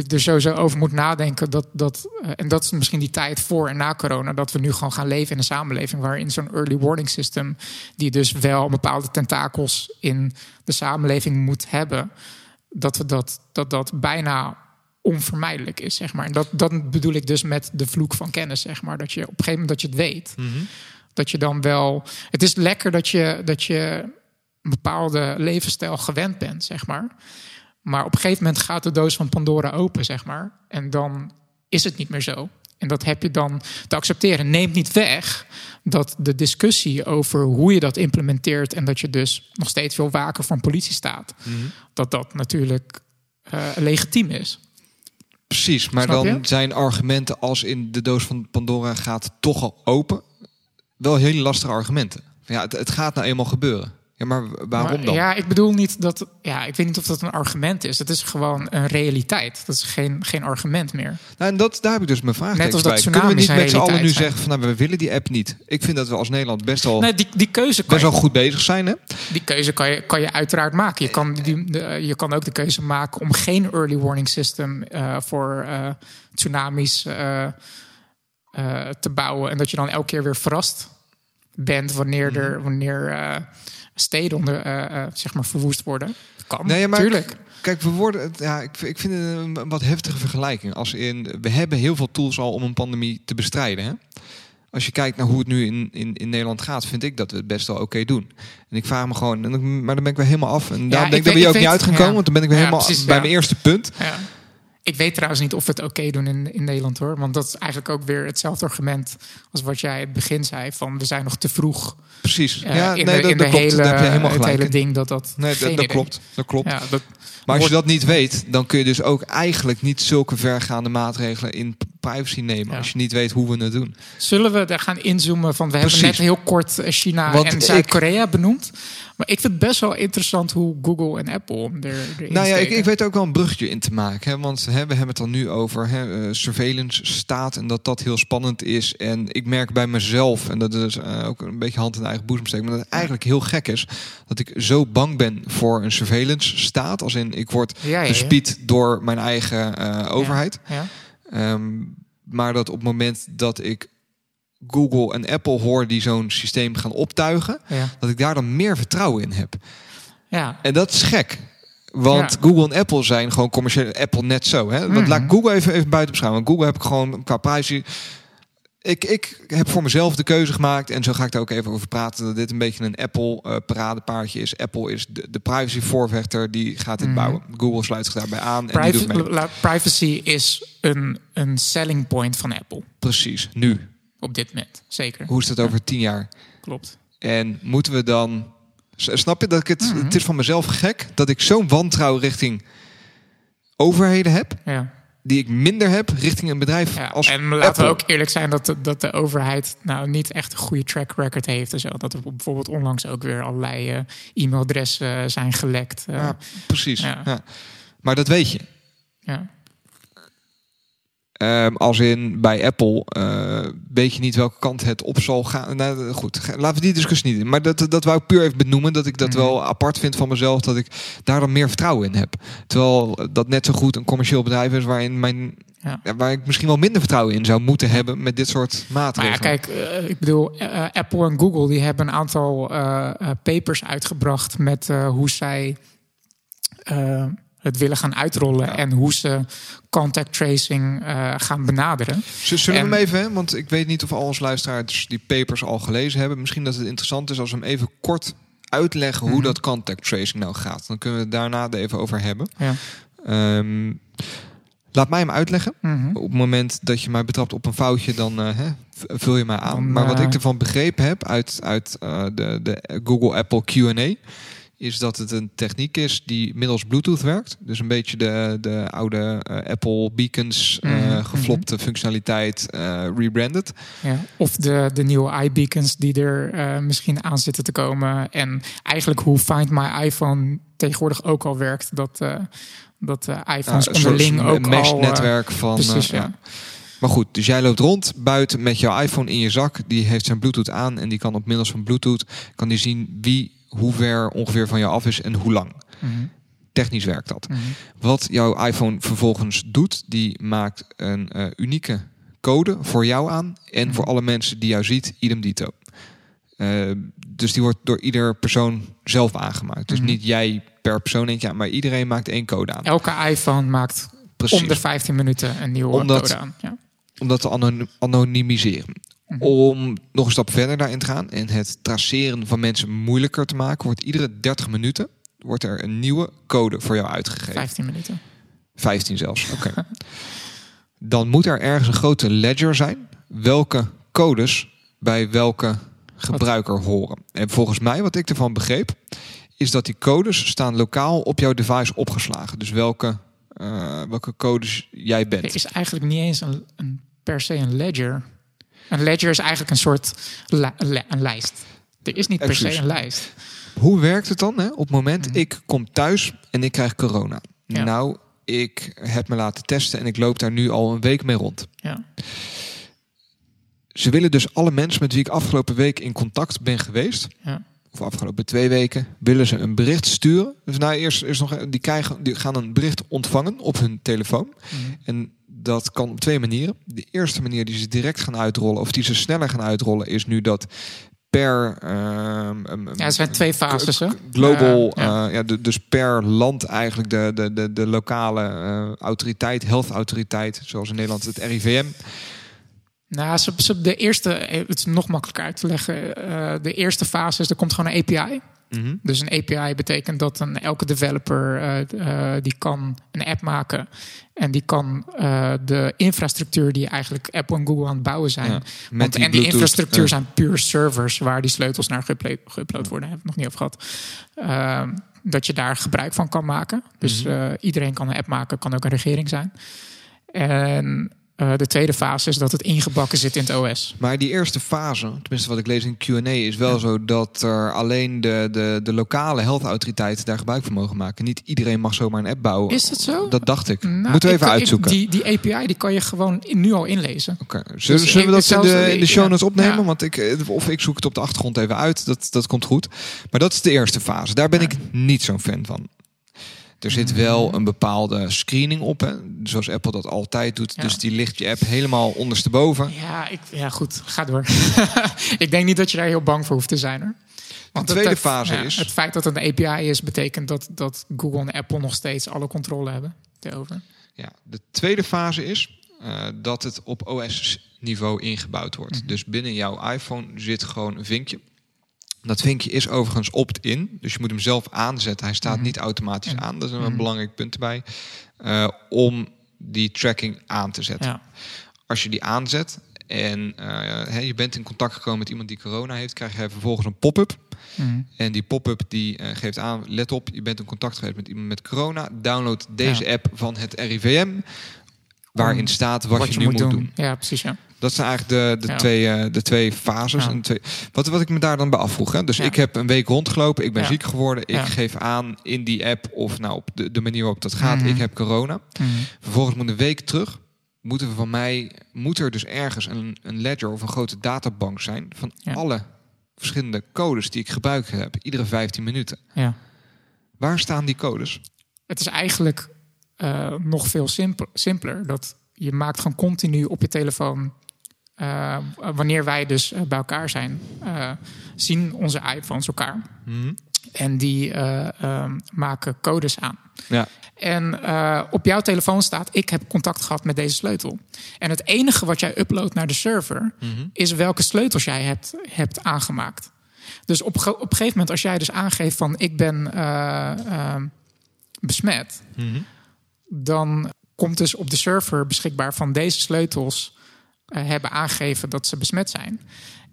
er sowieso over moet nadenken. Dat, dat, uh, en dat is misschien die tijd voor en na corona. Dat we nu gewoon gaan leven in een samenleving waarin zo'n early warning system. die dus wel bepaalde tentakels in de samenleving moet hebben. Dat we dat, dat, dat bijna onvermijdelijk is, zeg maar. En dat, dat bedoel ik dus met de vloek van kennis, zeg maar. Dat je op een gegeven moment dat je het weet. Mm dat je dan wel. Het is lekker dat je, dat je een bepaalde levensstijl gewend bent, zeg maar. Maar op een gegeven moment gaat de doos van Pandora open, zeg maar. En dan is het niet meer zo. En dat heb je dan te accepteren. Neemt niet weg dat de discussie over hoe je dat implementeert en dat je dus nog steeds veel waker van politie staat, Mhm. dat dat natuurlijk eh, legitiem is. Precies, maar dan zijn argumenten als in de doos van Pandora gaat toch al open. Wel hele lastige argumenten. Ja, het, het gaat nou eenmaal gebeuren. Ja, maar waarom Maar, dan? Ja, ik bedoel niet dat. Ja, ik weet niet of dat een argument is. Het is gewoon een realiteit. Dat is geen, geen argument meer. Nou, en dat, daar heb ik dus mijn vraag Net als dat bij. Kunnen we niet met z'n allen nu zijn. zeggen van nou, we willen die app niet? Ik vind dat we als Nederland best wel, Nee, die, die keuze kan best wel goed bezig zijn. Hè? Die keuze kan je, kan je uiteraard maken. Je kan, die, de- je kan ook de keuze maken om geen early warning system eh, voor eh, tsunamis eh, te bouwen. En dat je dan elke keer weer verrast bent wanneer, Mhm. er, wanneer eh, steden onder, eh, eh, zeg maar verwoest worden. Kan, Nee, maar- tuurlijk. Kijk, we worden, ja, ik, ik vind het een, een wat heftige vergelijking. Als in, we hebben heel veel tools al om een pandemie te bestrijden. Hè? Als je kijkt naar hoe het nu in, in, in Nederland gaat, vind ik dat we het best wel oké doen. En ik vraag me gewoon, maar dan ben ik weer helemaal af. En daarom ik denk ik dat we ook niet weet- uit gaan komen, ja. want dan ben ik weer Ja, helemaal precies, bij mijn eerste punt. Ik weet trouwens niet of we het oké doen in, in Nederland hoor. Want dat is eigenlijk ook weer hetzelfde argument als wat jij in het begin zei. Van we zijn nog te vroeg Precies. eh, ja, in nee, de, dat, in dat de klopt. hele, heb je helemaal het hele in. ding. Dat, dat, Nee, dat, klopt. Dat klopt. Ja, dat, Maar als je dat niet weet, dan kun je dus ook eigenlijk niet zulke vergaande maatregelen in privacy nemen. Ja. Als je niet weet hoe we het doen. Zullen we daar gaan inzoomen? Van we Precies. hebben net heel kort eh, China Want en ik- Zuid-Korea benoemd. Maar ik vind het best wel interessant hoe Google en Apple er, erin Nou ja, ik, ik weet ook wel een bruggetje in te maken. Hè? Want hè, we hebben het dan nu over hè, eh, surveillance staat en dat dat heel spannend is. En ik merk bij mezelf, en dat is eh, ook een beetje hand in eigen boezem steken, maar dat het eigenlijk heel gek is dat ik zo bang ben voor een surveillance staat. Als in, ik word Ja, ja, ja. bespied door mijn eigen eh, overheid. Ja. Ehm, maar dat op het moment dat ik Google en Apple hoor die zo'n systeem gaan optuigen, Ja. dat ik daar dan meer vertrouwen in heb. Ja. En dat is gek. Want Ja. Google en Apple zijn gewoon commerciële Apple net zo. Hè? Want Mhm. laat Google even, even buiten beschouwen. Want Google heb ik gewoon qua privacy. Ik, ik heb voor mezelf de keuze gemaakt. En zo ga ik daar ook even over praten. Dat dit een beetje een Apple eh, paradepaardje is. Apple is de, de privacy voorvechter. Die gaat dit Mhm. bouwen. Google sluit zich daarbij aan. En doet privacy is een, een selling point van Apple Precies. Nu. Op dit moment. Zeker. Hoe is dat over tien jaar? Klopt. En moeten we dan... Snap je dat ik het... Mhm. Het is van mezelf gek dat ik zo'n wantrouwen richting overheden heb... Ja. die ik minder heb richting een bedrijf Ja, als en laten Apple. we ook eerlijk zijn dat de, dat de overheid nou niet echt een goede track record heeft en zo. Dat er bijvoorbeeld onlangs ook weer allerlei eh, e-mailadressen eh, zijn gelekt. eh, Ja, precies. Ja. Maar dat weet je. ja. Ehm, als in bij Apple eh, weet je niet welke kant het op zal gaan. Nou, goed, laten we die discussie niet in. Maar dat, dat wou ik puur even benoemen. Dat ik dat Mhm. wel apart vind van mezelf. Dat ik daar dan meer vertrouwen in heb. Terwijl dat net zo goed een commercieel bedrijf is waarin mijn, Ja. waar ik misschien wel minder vertrouwen in zou moeten hebben met dit soort Maar ja, maatregelen. kijk, eh, ik bedoel, eh, Apple en Google die hebben een aantal papers uitgebracht met hoe zij het willen gaan uitrollen en hoe ze contact tracing eh, gaan benaderen. Zullen we hem even, hè? want ik weet niet of al onze luisteraars die papers al gelezen hebben. Misschien dat het interessant is als we hem even kort uitleggen hoe Mhm. dat contact tracing nou gaat. Dan kunnen we het daarna er even over hebben. Ja. Ehm, laat mij hem uitleggen. Mhm. Op het moment dat je mij betrapt op een foutje, dan eh, hè, vul je mij aan. Dan, maar wat eh, ik ervan begrepen heb uit, uit de, de Google Apple Q&A... is dat het een techniek is die middels Bluetooth werkt. Dus een beetje de, de oude eh, Apple beacons, eh, Mhm, geflopte functionaliteit, eh, rebranded. Ja. Of de, de nieuwe iBeacons die er misschien aan zitten te komen. En eigenlijk hoe Find My iPhone tegenwoordig ook al werkt. Dat, dat iPhones een onderling ook al... eh, mesh-netwerk van... precies, ja. ja. Maar goed, dus jij loopt rond buiten met jouw iPhone in je zak. Die heeft zijn Bluetooth aan en die kan op middels van Bluetooth kan die zien wie hoe ver ongeveer van jou af is en hoe lang. Mhm, Technisch werkt dat. mhm. Wat jouw iPhone vervolgens doet, die maakt een eh, unieke code voor jou aan en voor alle mensen die jou ziet, idem dito. Eh, dus die wordt door ieder persoon zelf aangemaakt. Dus Mhm. niet jij per persoon eentje aan, maar iedereen maakt één code aan. Elke iPhone maakt Precies. om de 15 minuten een nieuwe Omdat- code aan. Ja. om dat te ano- anonimiseren. Om nog een stap verder daarin te gaan en het traceren van mensen moeilijker te maken, wordt iedere 30 minuten wordt er een nieuwe code voor jou uitgegeven. 15 minuten. 15 zelfs. Oké. Dan moet er ergens een grote ledger zijn. Welke codes bij welke gebruiker horen. En volgens mij, wat ik ervan begreep, is dat die codes staan lokaal op jouw device opgeslagen. Dus welke, eh, welke codes jij Er bent. is eigenlijk niet eens een, een, per se een ledger. Een ledger is eigenlijk een soort li- een li- een lijst. Er is niet per se een lijst. Hoe werkt het dan hè? op het moment Mhm. ik kom thuis en ik krijg corona? Ja. Nou, ik heb me laten testen en ik loop daar nu al een week mee rond. Ja. Ze willen dus alle mensen met wie ik afgelopen week in contact ben geweest, Ja. of afgelopen twee weken, willen ze een bericht sturen. Dus nou, eerst is nog, die, krijgen, die gaan een bericht ontvangen op hun telefoon. Mhm. En dat kan op twee manieren. De eerste manier die ze direct gaan uitrollen, of die ze sneller gaan uitrollen, is nu dat per. ehm, um, ja, er zijn twee fases. Hè? Global, Eh, ja. de- dus per land eigenlijk de, de, de, de lokale eh, autoriteit, health autoriteit, zoals in Nederland het RIVM. Nou, de eerste, eh, het is nog makkelijker uit te leggen. Eh, de eerste fase is, er komt gewoon een API. Dus een API betekent dat een, elke developer eh, die kan een app maken. En die kan de infrastructuur die eigenlijk Apple en Google aan het bouwen zijn. Ja, Want, die en die infrastructuur zijn puur servers waar die sleutels naar geüpload worden. Daar hebben we het nog niet over gehad. Ehm, dat je daar gebruik van kan maken. Dus Mhm. iedereen kan een app maken, kan ook een regering zijn. En eh, de tweede fase is dat het ingebakken zit in het OS. Maar die eerste fase, tenminste wat ik lees in Q&A, is wel zo dat er alleen de, de, de lokale health autoriteiten daar gebruik van mogen maken. Niet iedereen mag zomaar een app bouwen. Is dat zo? Dat dacht ik. Nou, Moeten we even ik- ik- uitzoeken. die, die API die kan je gewoon in- nu al inlezen. Oké. Zullen, Dus zullen we ik- dat in de, in de show notes opnemen? Ja. Want ik, eh, of ik zoek het op de achtergrond even uit. Dat, dat komt goed. Maar dat is de eerste fase. Daar ben ik niet zo'n fan van. Er zit Mm. wel een bepaalde screening op. Hè? Zoals Apple dat altijd doet. Ja. Dus die ligt je app helemaal ondersteboven. Ja, ik, ja goed, ga door. ik denk niet dat je daar heel bang voor hoeft te zijn hoor. Want tweede het, fase ja, is- Het feit dat het een API is, betekent dat, dat Google en Apple nog steeds alle controle hebben erover. Ja, de tweede fase is eh, dat het op OS-niveau ingebouwd wordt. Mhm. Dus binnen jouw iPhone zit gewoon een vinkje. Dat vinkje is overigens opt-in, dus je moet hem zelf aanzetten. Hij staat Mhm. niet automatisch aan, dat is een belangrijk punt erbij. eh, om die tracking aan te zetten. Ja. Als je die aanzet en eh, je bent in contact gekomen met iemand die corona heeft, krijg je vervolgens een pop-up. Mhm. En die pop-up die eh, geeft aan, let op, je bent in contact geweest met iemand met corona. Download deze Ja. app van het RIVM, waarin Om staat wat, je, nu moet doen. Ja, precies. Ja. Dat zijn eigenlijk de, de, Ja. twee, eh, de twee fases. Ja. En twee, wat, wat ik me daar dan bij afvroeg. Hè? Dus Ja. ik heb een week rondgelopen, ik ben ziek geworden. Ik geef aan in die app of nou, op de, de manier waarop dat gaat, Mhm. ik heb corona. Mhm. Vervolgens moet een week terug. Moeten we van mij, moet er dus ergens een, een ledger of een grote databank zijn van alle verschillende codes die ik gebruikt heb, iedere 15 minuten. ja. Waar staan die codes? Het is eigenlijk eh, nog veel simpel, simpeler. Dat je maakt gewoon continu op je telefoon. eh, wanneer wij dus eh, bij elkaar zijn, zien onze iPhones elkaar. En die eh, ehm, maken codes aan. Ja. En op jouw telefoon staat: Ik heb contact gehad met deze sleutel. En het enige wat jij uploadt naar de server is welke sleutels jij hebt, hebt aangemaakt. Dus op, op een gegeven moment, als jij dus aangeeft van ik ben eh, ehm, besmet, dan komt dus op de server beschikbaar van deze sleutels eh, hebben aangegeven dat ze besmet zijn.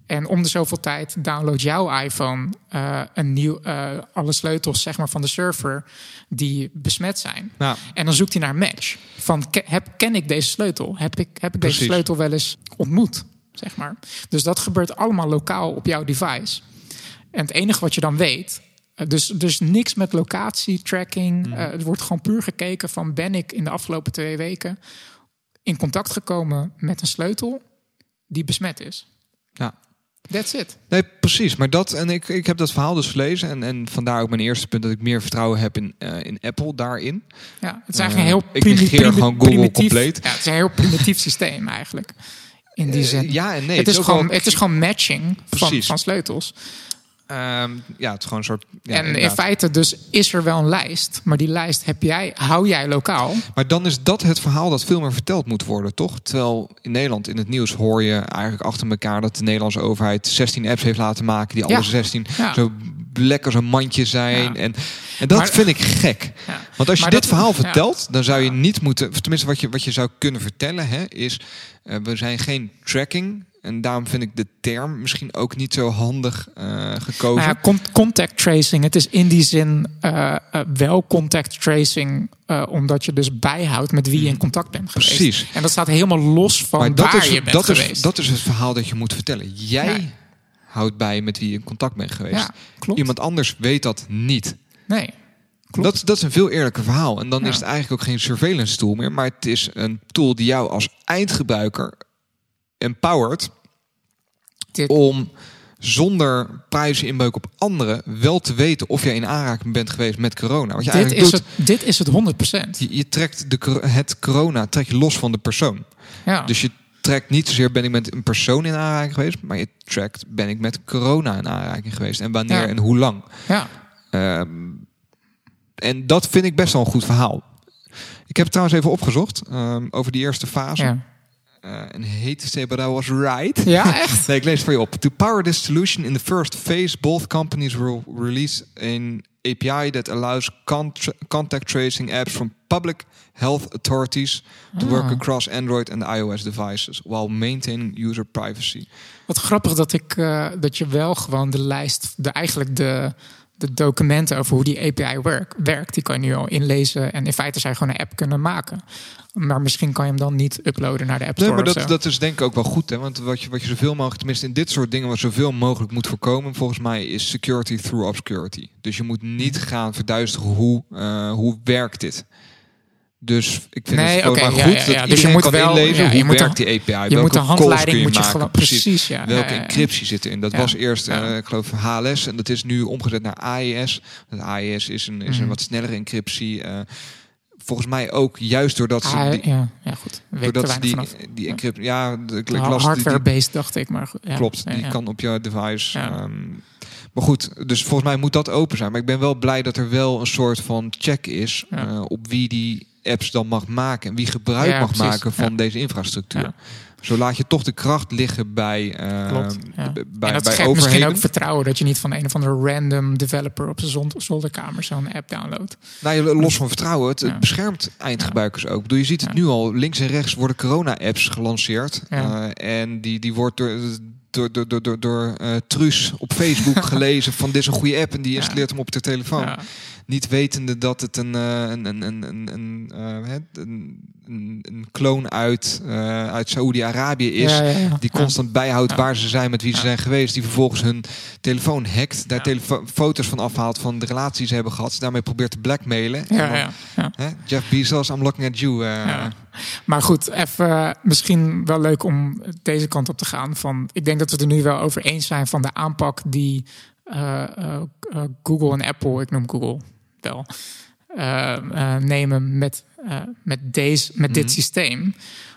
En om de zoveel tijd download jouw iPhone eh, een nieuw, eh, alle sleutels zeg maar, van de server die besmet zijn. Ja. En dan zoekt hij naar een match. Van, heb, ken ik deze sleutel? Heb ik, heb ik deze sleutel wel eens ontmoet? Zeg maar. Dus dat gebeurt allemaal lokaal op jouw device. En het enige wat je dan weet... eh, Dus, dus niks met locatie, tracking. eh, het wordt gewoon puur gekeken van... ben ik in de afgelopen twee weken in contact gekomen met een sleutel die besmet is? Ja. That's it. Nee, precies. Maar dat, en ik, ik heb dat verhaal dus gelezen. En, en vandaar ook mijn eerste punt dat ik meer vertrouwen heb in, eh, in Apple daarin. Ja, het is eigenlijk een heel ik primi- negeer gewoon Google primitief. compleet. Ja, het is een heel primitief systeem eigenlijk. In die Eh, zin. ja en nee. het, is gewoon, het is gewoon matching van, van sleutels. Ehm, ja, het is gewoon een soort. Ja, en in feite dus is er wel een lijst, maar die lijst heb jij, hou jij lokaal. Maar dan is dat het verhaal dat veel meer verteld moet worden, toch? Terwijl in Nederland in het nieuws hoor je eigenlijk achter elkaar dat de Nederlandse overheid 16 apps heeft laten maken die alle Ja. 16 Ja. zo lekker zo'n mandje zijn. En, en dat Maar- vind ik gek. Want als je Maar dit dat- verhaal vertelt, dan zou je niet moeten. Tenminste, wat je, wat je zou kunnen vertellen, hè, is: eh, we zijn geen tracking. En daarom vind ik de term misschien ook niet zo handig eh, gekozen. Nou ja, con- contact tracing, het is in die zin eh, eh, wel contact tracing, omdat je dus bijhoudt met wie je in contact bent geweest. Precies. En dat staat helemaal los van maar dat waar is, je bent dat, geweest. is, dat is het verhaal dat je moet vertellen. Jij Ja. houdt bij met wie je in contact bent geweest. ja, klopt. Iemand anders weet dat niet. Nee, klopt. Dat, dat is een veel eerlijker verhaal. En dan Ja. is het eigenlijk ook geen surveillance tool meer. Maar het is een tool die jou als eindgebruiker empowert Dit- om zonder privacy-inbreuk op anderen wel te weten of jij in aanraking bent geweest met corona. Wat je dit, eigenlijk is doet, het, dit is het 100%. je, je trekt de, het corona trek je los van de persoon. Ja. Dus je trekt niet zozeer ben ik met een persoon in aanraking geweest, maar je trekt ben ik met corona in aanraking geweest en wanneer Ja. en hoe lang. ja. Ehm, en dat vind ik best wel een goed verhaal. Ik heb het trouwens even opgezocht ehm, over die eerste fase. Ja. Eh, en hate to say, but I was right. ja, echt? Nee, ik lees het voor je op. To power this solution in the first phase, both companies will release an API that allows contact tracing apps from public health authorities to work Ah. across Android and iOS devices while maintaining user privacy. Wat grappig dat, ik, eh, dat je wel gewoon de lijst, de, eigenlijk de, de documenten over hoe die API werk, werkt, die kan je nu al inlezen. En in feite zou je gewoon een app kunnen maken. Maar misschien kan je hem dan niet uploaden naar de App Nee, Store. maar of dat, dat is denk ik ook wel goed. Hè? Want wat je, wat je zoveel mogelijk, tenminste in dit soort dingen, wat zoveel mogelijk moet voorkomen, volgens mij, is security through obscurity. Dus je moet niet Mhm. gaan verduisteren hoe, eh, hoe werkt dit. Dus ik vind Nee, het oké, maar goed ja. Dus je moet kan wel- inlezen ja, hoe je moet werkt de- die API. je welke moet de calls kun handleiding je moet je maken, precies. precies, ja. Welke encryptie zit erin? Dat was eerst, eh, ik geloof, HLS en dat is nu omgezet naar AES. Dat AES is een, is een Mhm. wat snellere encryptie. eh, volgens mij ook juist doordat ze Ah, die, ja, ja, goed. Weet doordat ze die, vanaf. die encryptie, ja, de, ik las Hardware-based, dacht ik. Maar ja. Klopt, die ja. kan op je device. Ehm, maar goed, dus volgens mij moet dat open zijn. Maar ik ben wel blij dat er wel een soort van check is eh, op wie die apps dan mag maken en wie gebruik Ja, mag precies. maken van Ja. deze infrastructuur. Ja. Zo laat je toch de kracht liggen bij, eh, Klopt. Ja. bij, en dat bij misschien overheden. ook vertrouwen dat je niet van een of andere random developer op zijn zolderkamer zo'n app downloadt. Nou, los van vertrouwen, het, beschermt eindgebruikers ook. Bedoel, je ziet het nu al, links en rechts worden corona-apps gelanceerd. Eh, en die, die wordt door, door, door, door, door, door eh, Truus op Facebook gelezen van dit is een goede app. En die installeert hem op de telefoon. Niet wetende dat het een, eh, een, een, een, een, een, eh, een, kloon uit, eh, uit Saoedi-Arabië is. Ja, ja, ja. Die constant bijhoudt waar ze zijn, met wie ze zijn geweest. Die vervolgens hun telefoon hackt. Daar telefo- foto's van afhaalt van de relaties die ze hebben gehad. Ze daarmee probeert te blackmailen. En dan. Hè, Jeff Bezos, I'm looking at you. Maar goed, even misschien wel leuk om deze kant op te gaan. Van, ik denk dat we het er nu wel over eens zijn van de aanpak die Google en Apple, ik noem Google wel, eh, eh, nemen met, eh, met, deze, met dit Mhm. systeem.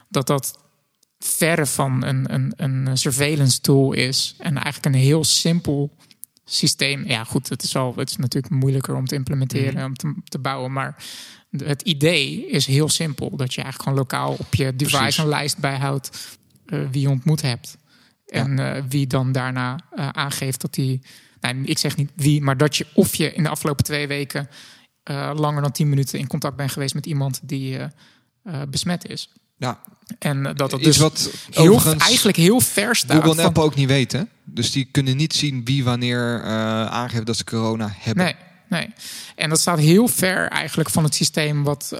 Dat dat verre van een, een, een surveillance tool is. En eigenlijk een heel simpel systeem. Ja, goed, het is, al, het is natuurlijk moeilijker om te implementeren, Mhm. om te, te bouwen. Maar het idee is heel simpel. Dat je eigenlijk gewoon lokaal op je device Precies. een lijst bijhoudt eh, wie je ontmoet hebt. En wie dan daarna aangeeft dat die. Nou, ik zeg niet wie, maar dat je of je in de afgelopen twee weken eh, langer dan 10 minuten in contact bent geweest met iemand die eh, besmet is. ja, En eh, dat dat iets dus wat heel, eigenlijk heel ver staat. Google en Apple ook niet weten. Dus die kunnen niet zien wie wanneer aangeeft dat ze corona hebben. Nee, nee. En dat staat heel ver eigenlijk van het systeem wat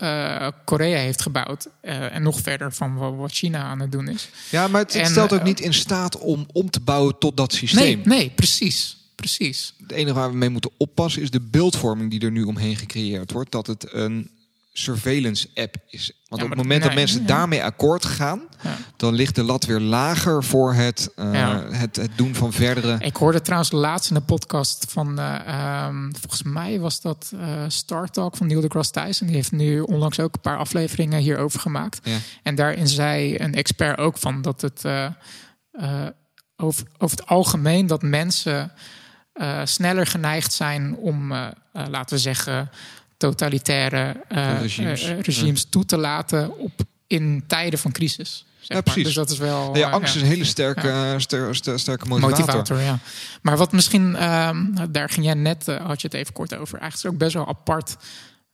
Korea heeft gebouwd. En nog verder van wa- wat China aan het doen is. Ja, maar het, het En, stelt ook niet in staat om om te bouwen tot dat Nee, systeem. nee, precies. Precies. Het enige waar we mee moeten oppassen is de beeldvorming die er nu omheen gecreëerd wordt. Dat het een surveillance app is. Want Ja, op het moment dat nee, mensen ja. daarmee akkoord gaan, Ja. dan ligt de lat weer lager voor het, eh, het, het doen van verdere. Ik hoorde trouwens laatst in de podcast van, eh, ehm, volgens mij was dat eh Star Talk van Neil deGrasse Tyson. Die heeft nu onlangs ook een paar afleveringen hierover gemaakt. Ja. En daarin zei een expert ook van dat het over, over het algemeen dat mensen sneller geneigd zijn om, eh, eh, laten we zeggen, totalitaire eh, Regimes. eh, regimes toe te laten op, in tijden van crisis. Zeg Ja, maar. precies. Dus dat is wel. Nou ja, eh, angst ja. is een hele sterke, eh, ster- ster- sterke motivator. motivator. ja. Maar wat misschien, ehm, daar ging jij net, eh, had je het even kort over. Eigenlijk is het ook best wel apart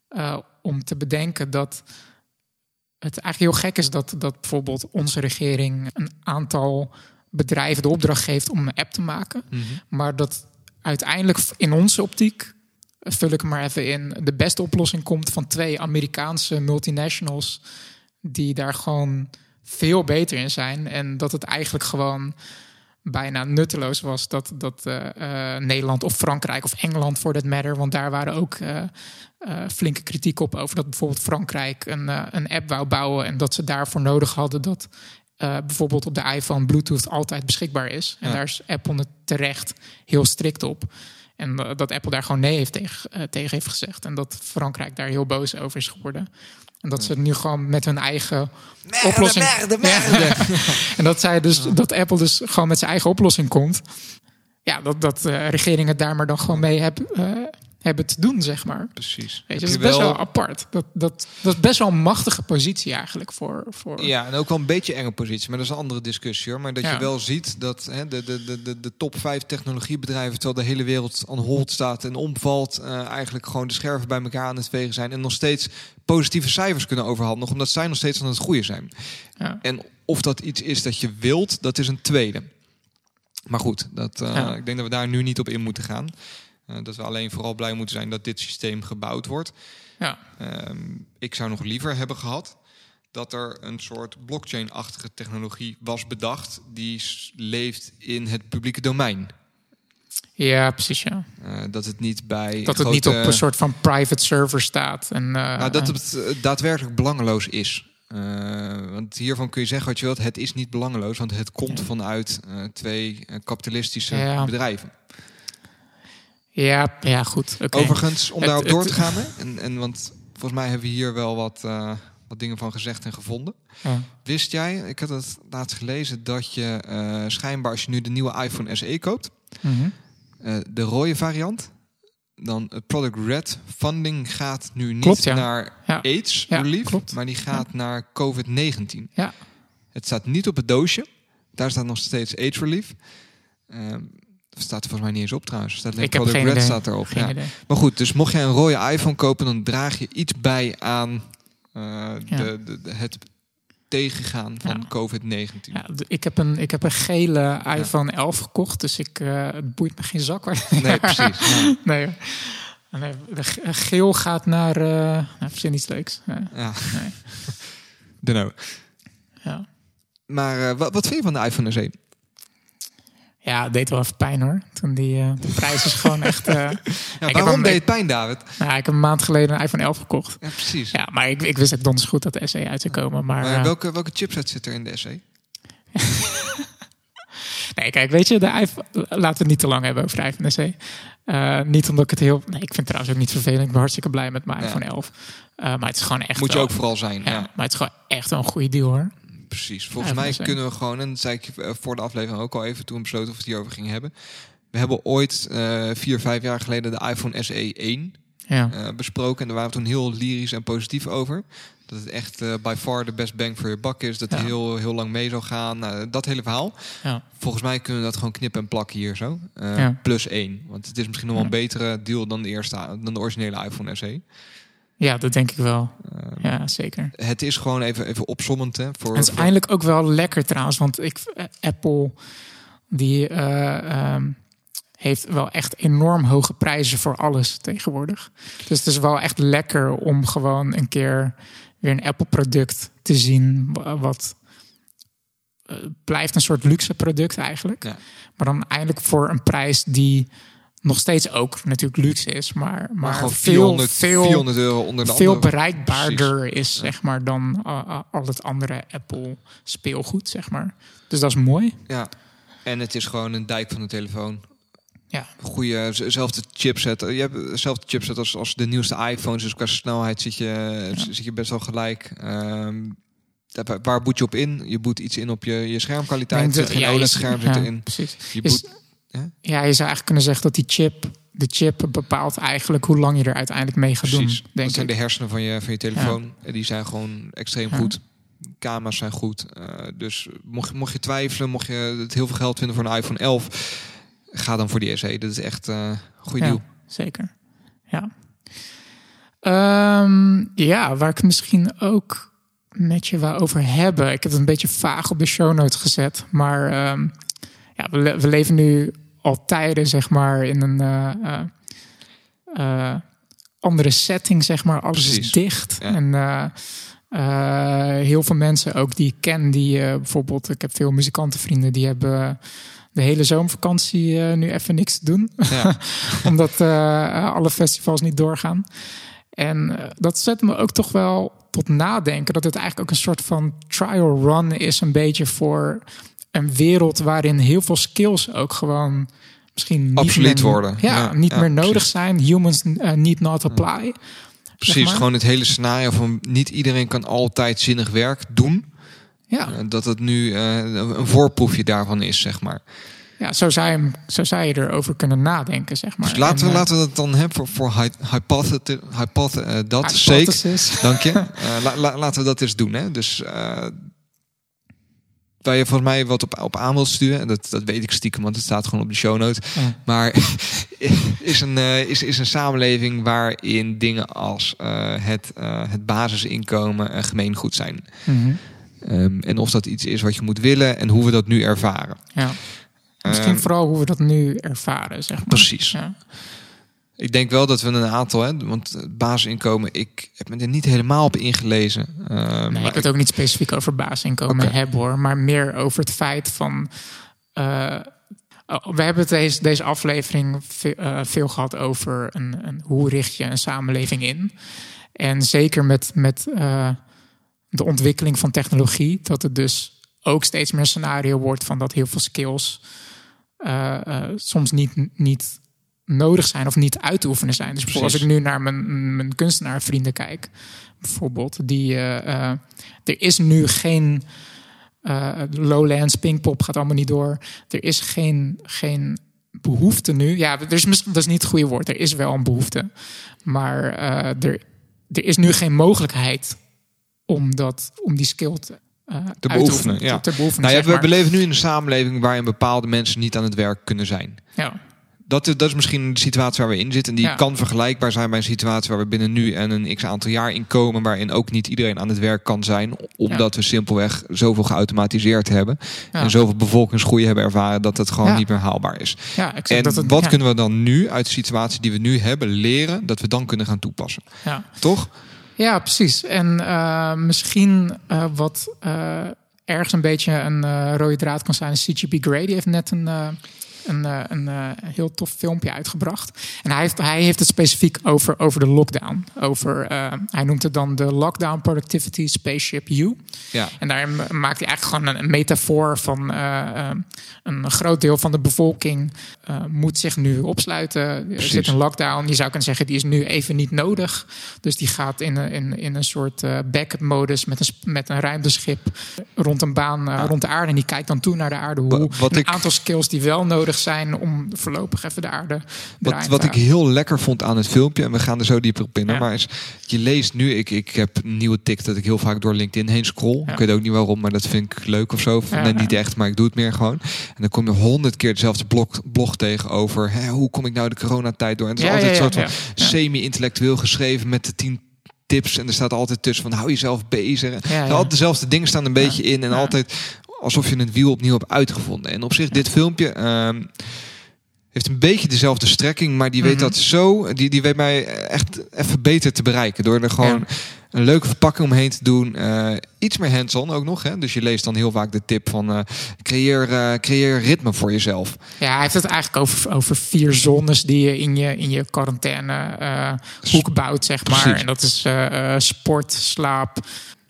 eh, om te bedenken dat het eigenlijk heel gek is dat, dat bijvoorbeeld onze regering een aantal bedrijven de opdracht geeft om een app te maken. Mhm. Maar dat uiteindelijk in onze optiek, vul ik maar even in, de beste oplossing komt van twee Amerikaanse multinationals die daar gewoon veel beter in zijn. En dat het eigenlijk gewoon bijna nutteloos was dat, dat eh, eh, Nederland of Frankrijk of Engeland voor dat matter, want daar waren ook eh, flinke kritiek op over dat bijvoorbeeld Frankrijk een, een app wou bouwen en dat ze daarvoor nodig hadden dat eh, bijvoorbeeld op de iPhone Bluetooth altijd beschikbaar is. En Ja. daar is Apple het terecht heel strikt op. En eh, dat Apple daar gewoon nee heeft tegen, eh, tegen heeft gezegd. En dat Frankrijk daar heel boos over is geworden. En dat ze nu gewoon met hun eigen oplossing. En dat zij dus dat Apple dus gewoon met zijn eigen oplossing komt. Ja, dat, dat regeringen daar maar dan gewoon mee hebben, hebben te doen, zeg maar. Precies. Weet je, dat is best wel wel- apart. Dat, dat, dat is best wel een machtige positie eigenlijk voor. voor Ja, en ook wel een beetje enge positie, maar dat is een andere discussie hoor. Maar dat Ja. je wel ziet dat hè, de, de, de, de, de top vijf technologiebedrijven, terwijl de hele wereld aan hold staat en omvalt, eh, eigenlijk gewoon de scherven bij elkaar aan het vegen zijn en nog steeds positieve cijfers kunnen overhandigen, omdat zij nog steeds aan het groeien zijn. Ja. En of dat iets is dat je wilt, dat is een tweede. Maar goed, dat, eh, Ja. ik denk dat we daar nu niet op in moeten gaan. Eh, dat we alleen vooral blij moeten zijn dat dit systeem gebouwd wordt. Ja, Ehm, ik zou nog liever hebben gehad dat er een soort blockchain-achtige technologie was bedacht die leeft in het publieke domein. ja precies. Ja. Eh, dat het niet bij Dat het niet op een soort van private server staat. En, eh, nou, dat het daadwerkelijk belangeloos is. Want hiervan kun je zeggen wat je wilt. Het is niet belangeloos, want het komt vanuit twee kapitalistische Ja. bedrijven. Ja, ja, goed. Overigens, om daarop door te gaan, hè, en, en want volgens mij hebben we hier wel wat, eh, wat dingen van gezegd en gevonden. Ja. Wist jij, ik had het laatst gelezen, dat je eh, schijnbaar als je nu de nieuwe iPhone SE koopt, Mhm. eh, de rode variant, dan het product red funding gaat nu niet Klopt, ja. naar Ja. AIDS relief, klopt. maar die gaat naar COVID-19. Ja. Het staat niet op het doosje, daar staat nog steeds AIDS relief. Staat er volgens mij niet eens op trouwens. Staat Ik heb geen red idee. staat erop. Geen ja. idee. Maar goed, dus mocht jij een rode iPhone kopen, dan draag je iets bij aan eh, Ja. de, de, de- het tegengaan van Ja. COVID-19. Ja, ik, heb een, ik heb een gele iPhone 11 gekocht, dus ik, eh, het boeit me geen zak. waar- Nee, precies. Nee, nee, geel gaat naar. eh nou, verzin iets leuks. Ja, Ja. Nee. Dunno. ja. Maar wat, wat vind je van de iPhone SE? Ja, het deed wel even pijn hoor. Toen die eh, de prijs is gewoon echt. eh, Ja, waarom deed het pijn, David? nou, ik heb een maand geleden een iPhone 11 gekocht. Ja, precies. Ja, maar ik, ik wist het donders goed dat de SE uit zou komen. Maar, Maar eh, welke, welke chipset zit er in de SE? Nee, kijk, weet je, de iPhone, laten we het niet te lang hebben over de iPhone SE. Eh, niet omdat ik het heel... Nee, ik vind het trouwens ook niet vervelend. Ik ben hartstikke blij met mijn Ja. iPhone 11. Eh, maar het is gewoon echt Moet je wel- ook vooral zijn. Ja, Ja, maar het is gewoon echt wel een goede deal hoor. Precies. Volgens mij kunnen we gewoon, en dat zei ik eh, voor de aflevering ook al even toen we besloten of we het hierover gingen hebben. We hebben ooit eh, vier, vijf jaar geleden de iPhone SE 1 Ja, eh, besproken. En daar waren we toen heel lyrisch en positief over. Dat het echt by far de best bang voor je bak is. Dat Ja. hij heel, heel lang mee zou gaan. Nou, dat hele verhaal. ja. Volgens mij kunnen we dat gewoon knippen en plakken hier zo. Ja. Plus één. Want het is misschien nog wel een betere deal dan de, eerste, dan de originele iPhone SE. Ja, dat denk ik wel. Eh, Ja, zeker. Het is gewoon even, even opsommend. Hè, voor, En het is voor- eindelijk ook wel lekker trouwens. Want ik, eh, Apple die eh, ehm, heeft wel echt enorm hoge prijzen voor alles tegenwoordig. Dus het is wel echt lekker om gewoon een keer weer een Apple product te zien. wa- Wat eh, blijft een soort luxe product eigenlijk. Ja. Maar dan eindelijk voor een prijs die nog steeds ook natuurlijk luxe is. Maar, maar, veel, 400, veel, 400 euro onder de veel andere. bereikbaarder is, zeg maar, dan uh, uh, al het andere Apple speelgoed, zeg maar. Dus dat is mooi. Ja. En het is gewoon een dijk van de telefoon. Ja, Goede, zelfde chipset. Je hebt dezelfde chipset als, als de nieuwste iPhones. Dus qua snelheid zit je, zit je best wel gelijk. Ehm, daar- waar boet je op in? Je boet iets in op je, je schermkwaliteit. Er zit geen OLED-scherm zit ja, erin. Precies. Je Is- Ja, je zou eigenlijk kunnen zeggen dat die chip, de chip bepaalt eigenlijk hoe lang je er uiteindelijk mee gaat Precies. doen. dat Denk zijn ik. de hersenen van je, van je telefoon. En die zijn gewoon extreem Ja. goed. Camera's zijn goed. Eh, dus mocht, mocht je twijfelen, mocht je het heel veel geld vinden voor een iPhone 11, ga dan voor die SE. Dat is echt eh, een goede Ja. deal. Zeker. Ja. Ehm, ja, waar ik misschien ook met je wou over hebben. Ik heb het een beetje vaag op de show notes gezet. Maar ehm, ja, we, le- we leven nu al tijden, zeg maar, in een eh, eh, eh, andere setting, zeg maar. Alles is dicht. Ja. En heel veel mensen ook die ik ken, die bijvoorbeeld, ik heb veel muzikantenvrienden, die hebben de hele zomervakantie nu even niks te doen Ja. omdat alle festivals niet doorgaan. En dat zet me ook toch wel tot nadenken dat het eigenlijk ook een soort van trial run is, een beetje voor een wereld waarin heel veel skills ook gewoon misschien niet meer, worden. Ja, Ja, niet ja, meer nodig precies. zijn. Humans eh, need not apply. Precies, maar. gewoon het hele scenario van niet iedereen kan altijd zinnig werk doen. Ja, Eh, dat het nu eh, een voorproefje daarvan is, zeg maar. ja zo, zou je, zo zou je erover kunnen nadenken, zeg maar. Dus laten we, En, laten we dat dan hebben voor, voor hy- hypothe- hypothe- dat zeker. Dank je. La- la- laten we dat eens doen. Hè. Dus waar je volgens mij wat op, op aan wilt sturen, en dat, dat weet ik stiekem, want het staat gewoon op de show notes. Ja. Maar is een, eh, is, is een samenleving waarin dingen als eh, het, eh, het basisinkomen uh, gemeengoed zijn. Mhm. Ehm, en of dat iets is wat je moet willen en hoe we dat nu ervaren. Ja. Misschien Ehm, vooral hoe we dat nu ervaren, zeg maar. Precies. Ja. Ik denk wel dat we een aantal, hè, want het basisinkomen, ik heb me er niet helemaal op ingelezen. Ehm, Nee, maar ik het ook niet specifiek over basisinkomen Oké. hebben hoor, maar meer over het feit van. eh, oh, we hebben deze, deze aflevering ve- eh, veel gehad over een, een, hoe richt je een samenleving in. En zeker met, met de ontwikkeling van technologie, dat het dus ook steeds meer een scenario wordt van dat heel veel skills soms niet, niet nodig zijn of niet uit te oefenen zijn. Dus bijvoorbeeld als ik nu naar mijn, mijn kunstenaarvrienden kijk, bijvoorbeeld, die, eh, eh, er is nu geen eh, Lowlands, Pinkpop gaat allemaal niet door. Er is geen, geen behoefte nu. Ja, er is, dat is niet het goede woord. Er is wel een behoefte. Maar er, er is nu geen mogelijkheid om, dat, om die skill te, te beoefenen, ja. Te, te beoefenen, Nou ja, we, maar. we leven nu in een samenleving waarin bepaalde mensen niet aan het werk kunnen zijn. ja. Dat, is- dat is misschien de situatie waar we in zitten. En die Ja. kan vergelijkbaar zijn bij een situatie waar we binnen nu en een x aantal jaar in komen. Waarin ook niet iedereen aan het werk kan zijn. Omdat we simpelweg zoveel geautomatiseerd hebben. Ja. En zoveel bevolkingsgroei hebben ervaren dat het gewoon niet meer haalbaar is. En dat het, wat kunnen we dan nu uit de situatie die we nu hebben leren. Dat we dan kunnen gaan toepassen. ja. Toch? Ja, precies. En eh, misschien eh, wat eh, ergens een beetje een rode draad kan zijn. is CGP Grady heeft net een, een, eh, een eh, heel tof filmpje uitgebracht. En hij heeft, hij heeft het specifiek over, over de lockdown. Over, eh, hij noemt het dan de Lockdown Productivity Spaceship U. Ja. En daar maakt hij eigenlijk gewoon een, een metafoor van een groot deel van de bevolking moet zich nu opsluiten. Er zit een lockdown. Je zou kunnen zeggen, die is nu even niet nodig. Dus die gaat in, een- in, in een soort backup modus met een, met een ruimteschip rond een baan rond de aarde. En die kijkt dan toe naar de aarde. Hoe wat een ik- aantal skills die wel nodig zijn om voorlopig even de aarde Wat, wat ik heel lekker vond aan het filmpje, en we gaan er zo dieper op in, Ja. maar is, je leest nu, ik, ik heb een nieuwe tik dat ik heel vaak door LinkedIn heen scroll. Ja. Ik weet ook niet waarom, maar dat vind ik leuk of zo. Ja, nee, niet echt, maar ik doe het meer gewoon. En dan kom je honderd keer dezelfde blog, blog tegen over hè, hoe kom ik nou de coronatijd door. En het is altijd een soort van semi-intellectueel geschreven met de tien tips. En er staat altijd tussen van hou jezelf bezig. Ja, ja. Altijd dezelfde dingen staan een beetje in. En altijd alsof je het wiel opnieuw hebt uitgevonden. En op zich, dit filmpje ehm, heeft een beetje dezelfde strekking, maar die weet Mhm. dat zo. Die, die weet mij echt even beter te bereiken. Door er gewoon een leuke verpakking omheen te doen. eh, iets meer hands-on ook nog. Hè? Dus je leest dan heel vaak de tip van eh, creëer, eh, creëer ritme voor jezelf. Ja, hij heeft het eigenlijk over, over vier zones die je in je, in je quarantaine hoek bouwt, zeg maar. Precies. En dat is sport, slaap,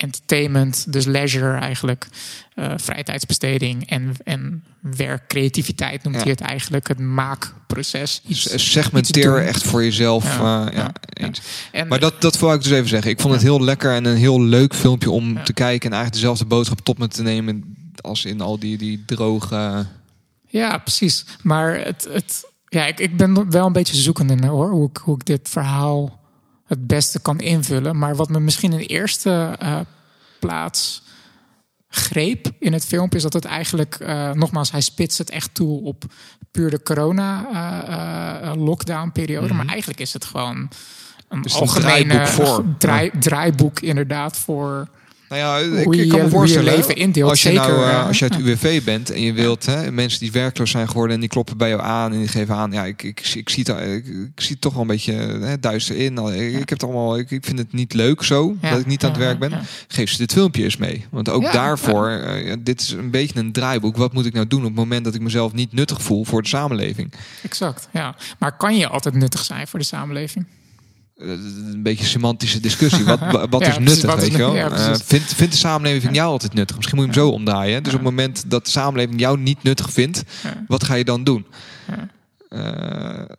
entertainment, dus leisure eigenlijk, eh vrije tijdsbesteding en, en werk, creativiteit noemt Ja. hij het eigenlijk, het maakproces. Iets, S- iets Segmenteer echt voor jezelf. Ja, eens. En, Maar dat, dat wil ik dus even zeggen. Ik vond het heel lekker en een heel leuk filmpje om te kijken. En eigenlijk dezelfde boodschap tot me te nemen als in al die, die droge Ja, precies. Maar het, het, ja, ik, ik ben wel een beetje zoekende naar hoor, hoe ik, hoe ik dit verhaal het beste kan invullen. Maar wat me misschien in de eerste uh, plaats greep in het filmpje is dat het eigenlijk, uh, nogmaals, hij spitst het echt toe op puur de corona-lockdown-periode. Uh, mm -hmm. Maar eigenlijk is het gewoon een dus algemene een draaiboek voor. Draai, draaiboek, inderdaad, voor. Nou ja, ik, ik kan me je voorstellen, leven indeelt. als je, Zeker, nou, uh, uh, als je uit UWV bent en je wilt hè, mensen die werkloos zijn geworden en die kloppen bij jou aan en die geven aan, ja, ik, ik, ik, zie, het, ik, ik zie het toch wel een beetje hè, duister in. Ik, heb het allemaal, ik, ik vind het niet leuk zo dat ik niet aan het werk ben. Geef ze dit filmpje eens mee. Want ook daarvoor, eh, dit is een beetje een draaiboek. Wat moet ik nou doen op het moment dat ik mezelf niet nuttig voel voor de samenleving? Exact, ja. Maar kan je altijd nuttig zijn voor de samenleving? Eh, een beetje semantische discussie. Wat, wa- wat Ja, is nuttig, wat weet je wel? ja, Eh, vindt, vindt de samenleving jou altijd nuttig? Misschien moet je hem zo omdraaien. Dus op het moment dat de samenleving jou niet nuttig vindt, wat ga je dan doen? Ja. Eh,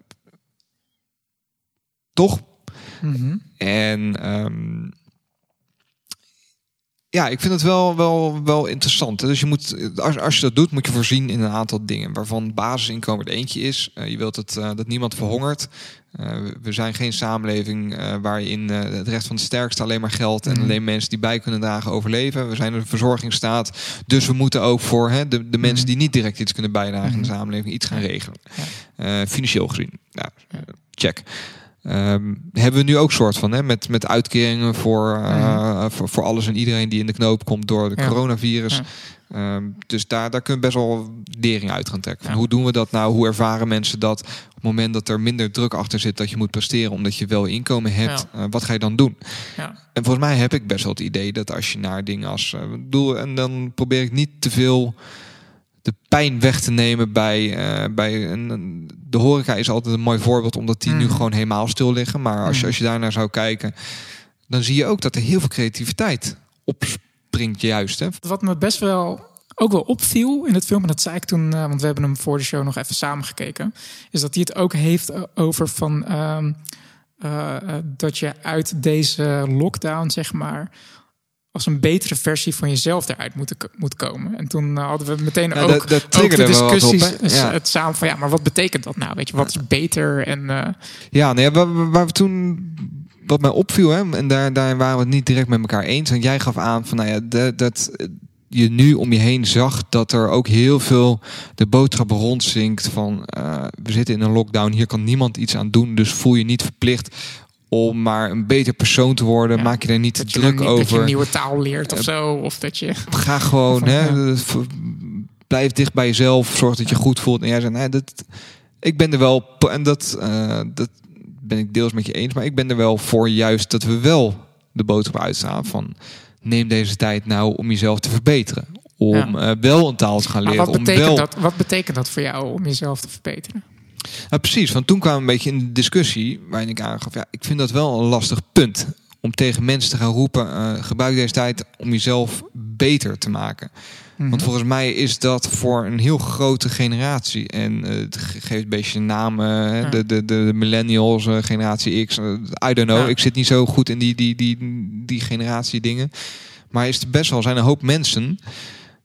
toch? Mhm. En ehm, ja, ik vind het wel, wel, wel interessant. Dus je moet, als, als je dat doet, moet je voorzien in een aantal dingen. Waarvan basisinkomen er eentje is. Eh, je wilt het, eh, dat niemand verhongert. Eh, we- zijn geen samenleving waarin het recht van de sterkste alleen maar geldt. En Mhm. alleen mensen die bij kunnen dragen overleven. We zijn een verzorgingsstaat. Dus we moeten ook voor hè, de, de mensen die niet direct iets kunnen bijdragen in de Mhm. samenleving iets gaan regelen. Ja. Financieel gezien. Nou, check. Ehm, hebben we nu ook soort van, hè, met, met uitkeringen voor, eh, voor, voor alles en iedereen die in de knoop komt door de Mhm. Ja. coronavirus. Ja. Ehm, dus daar, daar kunnen we best wel lering uit gaan trekken. Van. Hoe doen we dat nou? Hoe ervaren mensen dat op het moment dat er minder druk achter zit dat je moet presteren omdat je wel inkomen hebt? eh, wat ga je dan doen? Ja. En volgens mij heb ik best wel het idee dat als je naar dingen als eh, doel en dan probeer ik niet te veel de pijn weg te nemen bij, eh, bij een, de horeca is altijd een mooi voorbeeld omdat die nu Mhm. gewoon helemaal stil liggen. Maar als je, Mhm. als je daarnaar zou kijken, dan zie je ook dat er heel veel creativiteit opspringt juist. Hè? Wat me best wel ook wel opviel in het film, en dat zei ik toen, eh, want we hebben hem voor de show nog even samen gekeken, is dat hij het ook heeft over van ehm, eh, eh, dat je uit deze lockdown, zeg maar, als een betere versie van jezelf eruit moet, moet komen. En toen eh, hadden we meteen Ja, ook, dat- dat ook de op, discussies, Ja. het samen van ja, maar wat betekent dat nou? Weet je, wat is beter? En eh, Ja, nee, waar, waar- waar we toen wat mij opviel, hè, en daar, daar waren we het niet direct met elkaar eens. En jij gaf aan van, nou ja, dat, dat je nu om je heen zag dat er ook heel veel de boodschap rondzinkt van, eh, we zitten in een lockdown, hier kan niemand iets aan doen, dus voel je niet verplicht om maar een beter persoon te worden. Ja, Maak je daar niet te druk een, dat je over. een nieuwe taal leert of zo. Of dat je. Ga gewoon, Van, hè, ja. blijf dicht bij jezelf. Zorg dat je goed voelt. En jij zei, nee, dat, ik ben er wel, en dat, eh, dat ben ik deels met je eens, maar ik ben er wel voor juist dat we wel de boodschap uitstaan van neem deze tijd nou om jezelf te verbeteren. Om Ja. eh, wel een taal te gaan Maar leren. wat om betekent, wel, dat, wat betekent dat voor jou om jezelf te verbeteren? Ja, precies, want toen kwamen we een beetje in de discussie waarin ik aangaf, ja, ik vind dat wel een lastig punt om tegen mensen te gaan roepen, eh, gebruik deze tijd om jezelf beter te maken. Mhm. Want volgens mij is dat voor een heel grote generatie. En eh, het ge- geeft een beetje namen. Ja. De, de, de, millennials, eh, generatie X. I don't know. Ja. Ik zit niet zo goed in die, die, die, die generatie dingen. Maar is best wel zijn een hoop mensen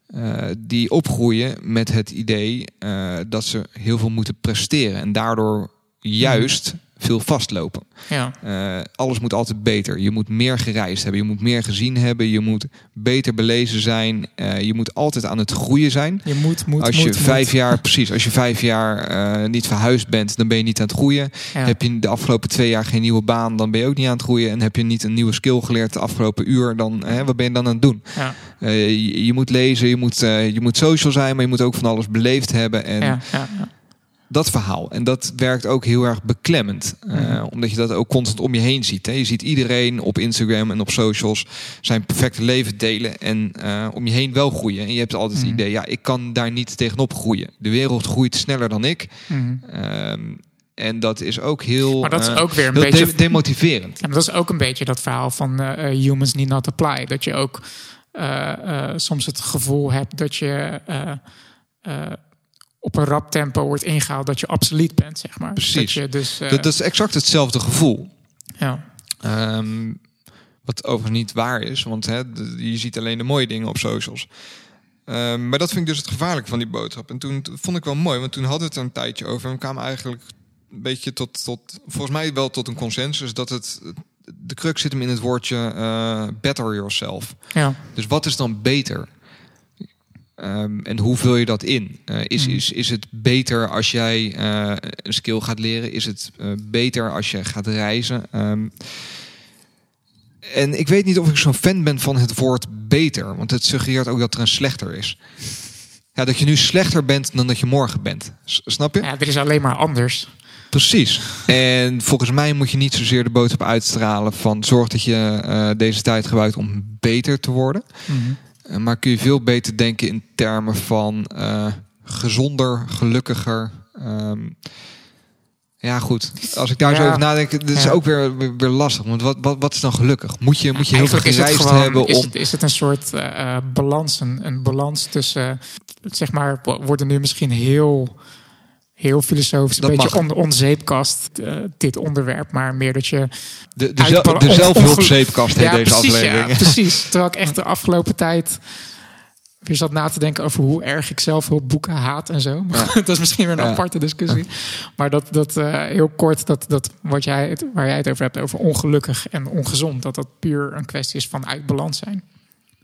eh, die opgroeien met het idee eh, dat ze heel veel moeten presteren. En daardoor juist veel vastlopen. Ja. Eh, alles moet altijd beter. Je moet meer gereisd hebben. Je moet meer gezien hebben. Je moet beter belezen zijn. Eh, je moet altijd aan het groeien zijn. Je moet, moet, als je moet. vijf jaar, precies, als je vijf jaar eh, niet verhuisd bent, dan ben je niet aan het groeien. Ja. Heb je de afgelopen twee jaar geen nieuwe baan, dan ben je ook niet aan het groeien. En heb je niet een nieuwe skill geleerd de afgelopen uur, dan hè, wat ben je dan aan het doen? Ja. Je, je moet lezen, je moet, je moet social zijn, maar je moet ook van alles beleefd hebben. En ja. Dat verhaal. En dat werkt ook heel erg beklemmend. Eh, Mhm. Omdat je dat ook constant om je heen ziet. Hè. Je ziet iedereen op Instagram en op socials zijn perfecte leven delen. En eh, om je heen wel groeien. En je hebt altijd het Mhm. idee, ja, ik kan daar niet tegenop groeien. De wereld groeit sneller dan ik. Mhm. Ehm, en dat is ook heel, Maar dat is eh, ook weer een beetje. de- demotiverend. Ja, maar dat is ook een beetje dat verhaal van humans need not apply. Dat je ook soms het gevoel hebt dat je op een rap tempo wordt ingehaald dat je absoluut bent, zeg maar. Precies. Dat je dus, eh, dat, dat is exact hetzelfde gevoel. ja. Ehm, wat overigens niet waar is, want hè, je ziet alleen de mooie dingen op socials. Ehm, maar dat vind ik dus het gevaarlijke van die boodschap. En toen vond ik wel mooi, want toen hadden we het er een tijdje over. En we kwamen eigenlijk een beetje tot, tot volgens mij wel tot een consensus... dat het, de crux zit hem in het woordje eh, better yourself. Ja. Dus wat is dan beter? Ehm, en hoe vul je dat in? Eh, is, Mhm. is, is het beter als jij eh, een skill gaat leren? Is het eh, beter als je gaat reizen? Ehm, en ik weet niet of ik zo'n fan ben van het woord beter. Want het suggereert ook dat er een slechter is. Ja, dat je nu slechter bent dan dat je morgen bent. S- snap je? ja, er is alleen maar anders. Precies. En volgens mij moet je niet zozeer de boodschap uitstralen van zorg dat je deze tijd gebruikt om beter te worden. Mhm. Maar kun je veel beter denken in termen van eh, gezonder, gelukkiger. ehm, ja, goed. Als ik daar zo over nadenk, dat is Ja. ook weer, weer, weer lastig. Want wat, wat, wat is dan gelukkig? Moet je, moet je heel veel gereisd gewoon- hebben is om... Het, is het een soort eh, eh, balans, een, een balans tussen, zeg maar, wo- worden nu misschien heel, heel filosofisch, Dat een beetje mag. on, onzeepkast, eh, dit onderwerp, maar meer dat je... De, de, zel- zelfhulpzeepkast heet ja, deze precies, aflevering. Ja, precies. Terwijl ik echt de afgelopen tijd weer zat na te denken over hoe erg ik zelf boeken haat en zo. Maar dat is misschien weer een aparte discussie. Maar dat, dat eh, heel kort, dat, dat wat jij, het- waar jij het over hebt, over ongelukkig en ongezond, dat dat puur een kwestie is van uit balans zijn.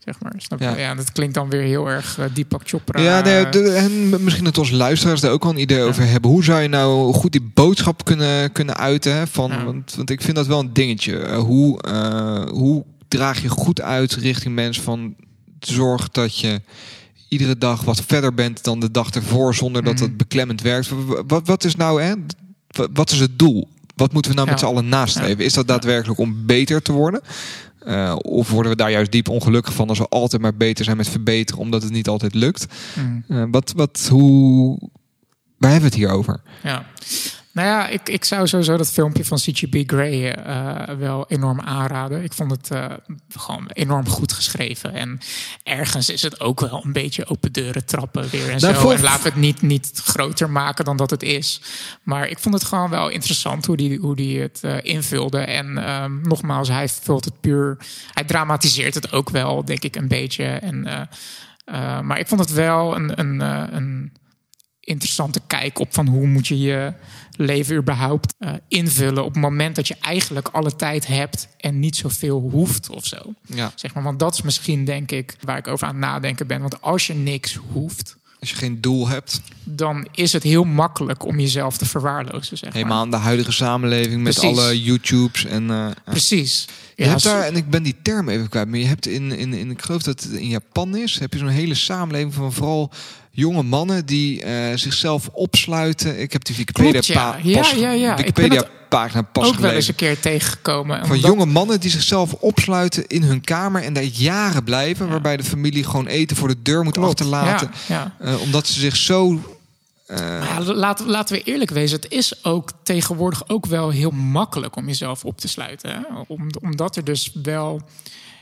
Zeg maar. Snap je? Ja. Ja. dat klinkt dan weer heel erg uh, Deepak Chopra. Ja, nee, de- en misschien dat onze luisteraars daar ook wel een idee over hebben. Hoe zou je nou goed die boodschap kunnen, kunnen uiten? Hè? Van, Ja. want, want ik vind dat wel een dingetje. Eh, hoe, eh, hoe draag je goed uit richting mensen van zorg dat je iedere dag wat verder bent dan de dag ervoor zonder dat Mhm. het beklemmend werkt. Wat, wat is nou, hè? Wat- is het doel? Wat moeten we nou met z'n allen nastreven? Is dat daadwerkelijk om beter te worden? Eh, of worden we daar juist diep ongelukkig van als we altijd maar beter zijn met verbeteren, omdat het niet altijd lukt? Mm, Eh, wat, wat, hoe... Waar hebben we het hier over? ja. Nou ja, ik, ik zou sowieso dat filmpje van CGP Grey eh, wel enorm aanraden. Ik vond het eh, gewoon enorm goed geschreven. En ergens is het ook wel een beetje open deuren trappen weer en Nou, zo. En laten we het niet, niet groter maken dan dat het is. Maar ik vond het gewoon wel interessant hoe die, hoe die het eh, invulde. En ehm, nogmaals, hij vult het puur... Hij dramatiseert het ook wel, denk ik, een beetje. En, maar ik vond het wel een... een, een interessante kijk op van hoe moet je je leven überhaupt eh, invullen op het moment dat je eigenlijk alle tijd hebt en niet zoveel hoeft of zo. Ja. Zeg maar, want dat is misschien denk ik waar ik over aan het nadenken ben. Want als je niks hoeft, Als je geen doel hebt, dan is het heel makkelijk om jezelf te verwaarlozen. Zeg maar. helemaal in de huidige samenleving met alle YouTubes en... eh, Precies. je Ja, hebt daar, en ik ben die term even kwijt, maar je hebt in, in, in ik geloof dat het in Japan is, heb je zo'n hele samenleving van vooral jonge mannen die eh, zichzelf opsluiten. Ik heb die Wikipedia, Klopt, ja. Ja, ja, ja. Wikipedia pagina pas ook wel eens een keer tegengekomen. Van omdat- jonge mannen die zichzelf opsluiten in hun kamer en daar jaren blijven, waarbij de familie gewoon eten voor de deur moet Klopt, achterlaten. Ja, ja. Eh, omdat ze zich zo. eh, ja, laten, laten we eerlijk wezen. Het is ook tegenwoordig ook wel heel makkelijk om jezelf op te sluiten. Hè? Om, omdat er dus wel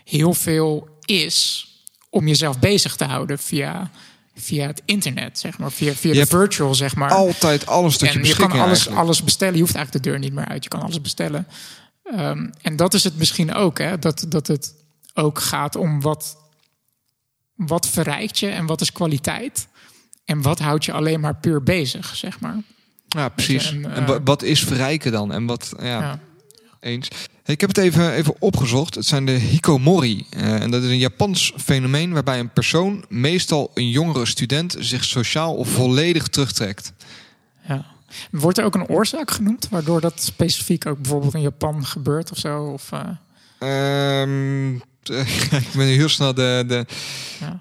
heel veel is om jezelf bezig te houden via, via het internet, zeg maar. Via, via Je de virtual, zeg maar. altijd alles tot je en je beschikking kan alles, eigenlijk. alles bestellen. Je hoeft eigenlijk de deur niet meer uit. Je kan alles bestellen. Ehm, en dat is het misschien ook. Hè? Dat, dat het ook gaat om wat, wat verrijkt je en wat is kwaliteit. En wat houdt je alleen maar puur bezig, zeg maar. Ja, precies. en, En, eh, wa- wat is verrijken dan? En wat, ja, Ja. Eens. Ik heb het even, even opgezocht. Het zijn de hikomori. Eh, en dat is een Japans fenomeen waarbij een persoon, meestal een jongere student, zich sociaal volledig terugtrekt. Ja. Wordt er ook een oorzaak genoemd waardoor dat specifiek ook bijvoorbeeld in Japan gebeurt of zo? Of, eh, Ehm, ik ben heel snel de. de ja.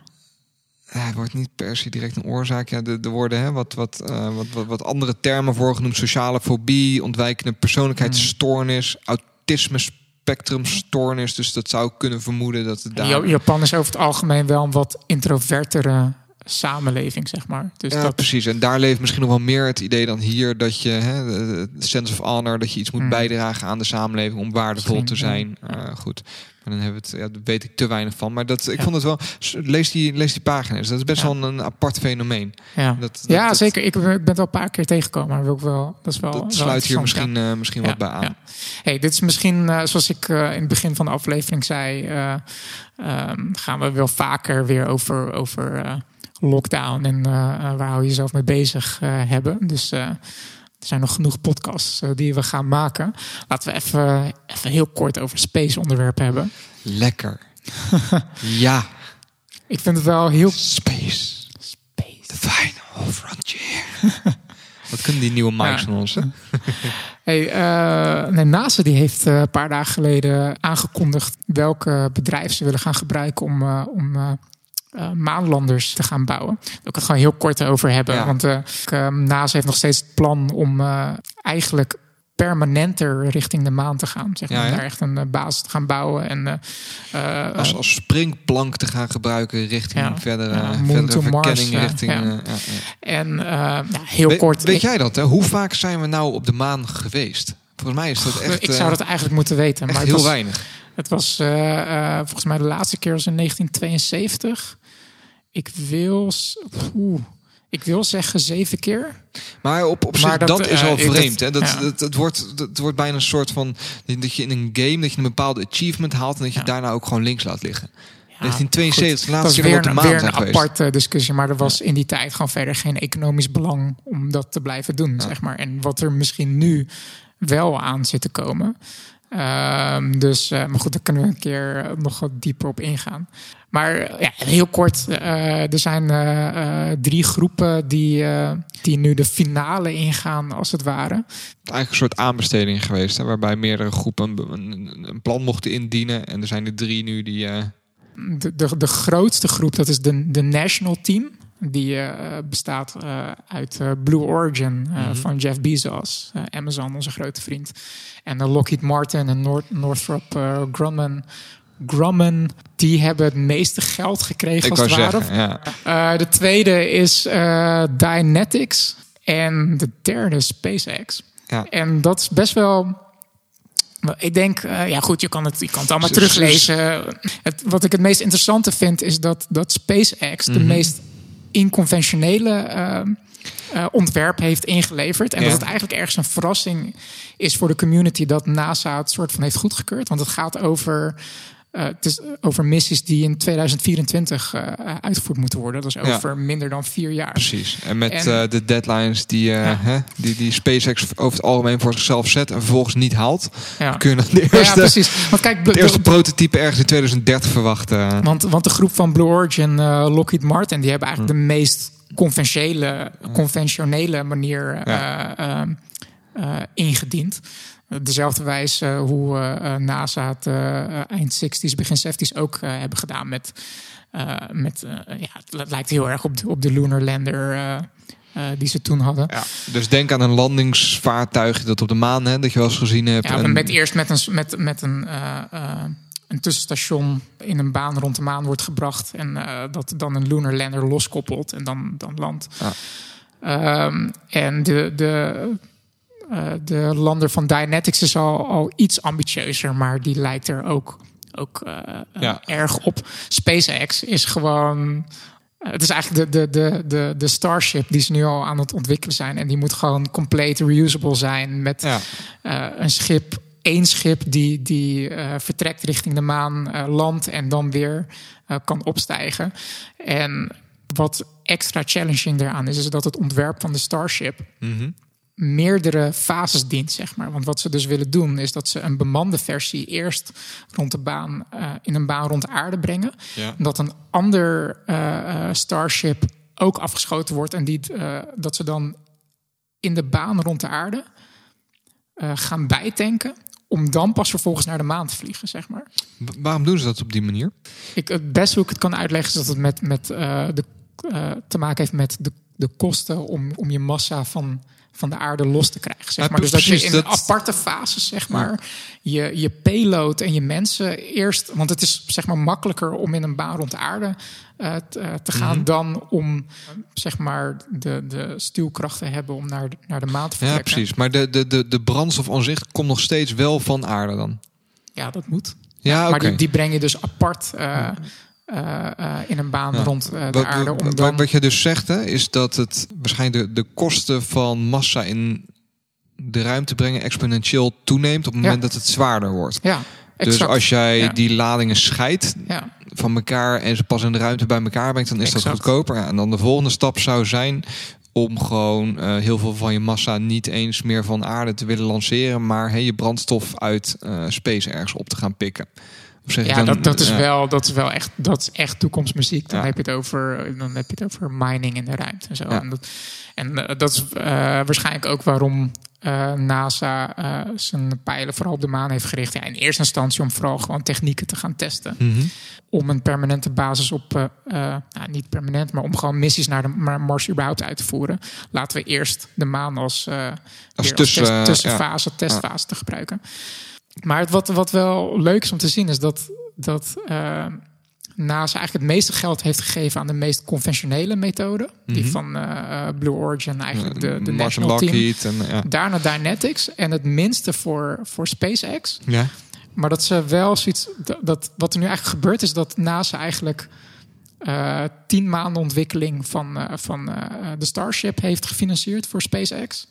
Het wordt niet per se direct een oorzaak. Ja, de, de worden hè, wat, wat, eh, wat, wat, wat andere termen voor genoemd. Sociale fobie, ontwijkende persoonlijkheidsstoornis, autisme spectrumstoornis. Dus dat zou kunnen vermoeden dat het daar... Ja- Japan is over het algemeen wel een wat introvertere samenleving, zeg maar. Dus ja, dat, precies. En daar leeft misschien nog wel meer het idee dan hier dat je hè, sense of honor, dat je iets moet Hmm. bijdragen aan de samenleving om waardevol te zijn. Eh, goed. Maar dan hebben we het, ja, daar weet ik te weinig van. Maar dat, ik Ja. vond het wel. Lees die, lees die pagina's. Dat is best wel een, apart fenomeen. ja. Dat, dat- ja, dat- zeker. Ik, ben- ik ben het wel een paar keer tegengekomen, maar wil ik wel, dat is wel. Dat wel sluit hier misschien, eh, misschien wat bij aan. Hey, dit is misschien, eh, zoals ik in het begin van de aflevering zei, eh, ehm, gaan we wel vaker weer over, over lockdown en eh, eh, waar hou je jezelf mee bezig eh, hebben. Dus eh, er zijn nog genoeg podcasts die we gaan maken. Laten we even, even heel kort over space onderwerp hebben. Lekker. ja. Ik vind het wel heel Space. space. The final frontier. Wat kunnen die nieuwe mics Ja. van ons? Hey, eh, nee, NASA die heeft eh, een paar dagen geleden aangekondigd welke bedrijven ze willen gaan gebruiken om, eh, om eh, maanlanders te gaan bouwen. Daar wil ik het gewoon heel kort over hebben. Ja. Want eh, NASA heeft nog steeds het plan om eigenlijk permanenter richting de maan te gaan. Zeg maar, Ja, ja. Om daar echt een basis te gaan bouwen. En, Als, als springplank te gaan gebruiken richting verdere, verdere Mars, verkenning. ja. richting, en heel We- kort. weet ik, jij dat? Hè? Hoe vaak zijn we nou op de maan geweest? Volgens mij is dat echt, ik zou dat eigenlijk moeten weten. maar het heel was, weinig. Het was volgens mij de laatste keer was in 1972. Ik wil, ik wil zeggen zeven keer. Maar op, op zich, dat, dat, is eh, al ik- vreemd. dat- hè? Dat, ja. dat, het, wordt, dat, wordt bijna een soort van... dat je in een game dat je een bepaalde achievement haalt... en dat je Ja. daarna ook gewoon links laat liggen. Ja, 1972, de laatste keer op een, weer een aparte discussie. Maar er was in die tijd gewoon verder geen economisch belang om dat te blijven doen. Zeg maar. En wat er misschien nu wel aan zit te komen. Ehm, dus, eh, maar goed, daar kunnen we een keer eh, nog wat dieper op ingaan. Maar ja, heel kort, eh, er zijn eh, eh, drie groepen die, die nu de finale ingaan, als het ware. Het is eigenlijk een soort aanbesteding geweest... Hè? waarbij meerdere groepen een, plan mochten indienen. En er zijn er drie nu die... De, de, de grootste groep, dat is de, de National Team. Die bestaat uit Blue Origin eh, van Jeff Bezos, Amazon, onze grote vriend. En Lockheed Martin en North, Northrop Grumman. Grumman, die hebben het meeste geld gekregen ik als het ware. zeggen, ja. Eh, de tweede is eh Dynetics. En de derde SpaceX. Ja. En dat is best wel. Ik denk, eh, ja goed, je kan het, je kan het allemaal S- teruglezen. Het, wat ik het meest interessante vind, is dat, dat SpaceX Mhm. de meest inconventionele ontwerp heeft ingeleverd. En Ja. dat het eigenlijk ergens een verrassing is voor de community dat NASA het soort van heeft goedgekeurd. Want het gaat over. Eh, het is over missies die in 2024 eh, uitgevoerd moeten worden. Dat is Ja. over minder dan vier jaar. Precies. En met En- eh, de deadlines die, Ja. hè, die, die SpaceX over het algemeen voor zichzelf zet... en vervolgens niet haalt... Ja. kun je dan de Ja, eerste, precies. Want kijk, de- eerste prototype ergens in 2030 verwachten. Want, want de groep van Blue Origin, Lockheed Martin, die hebben eigenlijk de meest conventionele, conventionele manier Ja. ingediend. Dezelfde wijze hoe eh, NASA het eh, eh, eind 60s, begin 70s ook hebben gedaan met. met ja, het lijkt heel erg op de, op de Lunar Lander die ze toen hadden. Ja, dus denk aan een landingsvaartuig dat op de maan, hè, dat je wel eens gezien hebt. Ja, En- met eerst met een, met, met een, een tussenstation in een baan rond de maan wordt gebracht. En dat dan een lunar lander loskoppelt en dan, dan landt. Ja. Ehm, en de, de, eh, de lander van Dynetics is al, al iets ambitieuzer, maar die lijkt er ook, ook eh, eh, Ja. erg op. SpaceX is gewoon. Het is eigenlijk de, de, de, de, de Starship die ze nu al aan het ontwikkelen zijn. En die moet gewoon compleet reusable zijn. Met Ja. een schip, één schip die, die vertrekt richting de maan, landt en dan weer kan opstijgen. En wat extra challenging daaraan is, is dat het ontwerp van de Starship Mhm. Meerdere fases dient, zeg maar. Want wat ze dus willen doen, is dat ze een bemande versie eerst rond de baan, eh, in een baan rond de aarde brengen. Ja. Dat een ander eh, eh, Starship ook afgeschoten wordt en die, dat ze dan in de baan rond de aarde gaan bijtanken. Om dan pas vervolgens naar de maan te vliegen, zeg maar. Wa- Waarom doen ze dat op die manier? Ik, het beste hoe ik het kan uitleggen is dat het met, met, de, te maken heeft met de, de kosten om, om je massa van, van de aarde los te krijgen. Zeg Ja, maar. Dus dat je in dat- aparte fases, zeg maar, je, je payload en je mensen eerst. Want het is zeg maar makkelijker om in een baan rond de aarde eh, te, eh, te gaan Mhm. dan om zeg maar de, de stuwkracht te hebben om naar, de- naar de maan te Ja, vertrekken. precies. Maar de, de, de, de brandstof aan zich komt nog steeds wel van aarde dan. Ja, dat moet. Ja. Maar die, die breng je dus apart eh, in een baan Ja. rond eh, de Wat, aarde. Om wat- dan... wat je dus zegt, hè, is dat het waarschijnlijk de, de kosten van massa in de ruimte brengen exponentieel toeneemt op het Ja. moment dat het zwaarder wordt. Ja, Dus als jij Ja. die ladingen scheidt, Ja, van elkaar en ze pas in de ruimte bij elkaar brengt, dan is dat goedkoper. Ja, en dan de volgende stap zou zijn om gewoon eh, heel veel van je massa niet eens meer van aarde te willen lanceren, maar hey, je brandstof uit eh, space ergens op te gaan pikken. Ja, dan, dat, dat, is ja. wel, dat is wel echt, dat is echt toekomstmuziek. Dan, Ja. heb je het over, dan heb je het over mining in de ruimte en zo. Ja. En dat, en eh, dat is eh, waarschijnlijk ook waarom eh, NASA zijn pijlen vooral op de maan heeft gericht. Ja, in eerste instantie om vooral gewoon technieken te gaan testen. Mhm. Om een permanente basis op, nou, niet permanent, maar om gewoon missies naar de Mars überhaupt uit te voeren. Laten we eerst de maan als, weer tussen- test- tussenfase, testfase te gebruiken. Maar wat, wat wel leuk is om te zien is dat, dat eh, NASA eigenlijk het meeste geld heeft gegeven aan de meest conventionele methode. Die Mhm. van eh, eh, Blue Origin, eigenlijk de, de national team. Lockheed en ja. Daarna Dynetics en het minste voor, voor SpaceX. ja. Maar dat ze wel zoiets. Dat, dat, wat er nu eigenlijk gebeurt, is dat NASA eigenlijk tien maanden ontwikkeling van, van de Starship heeft gefinancierd voor SpaceX.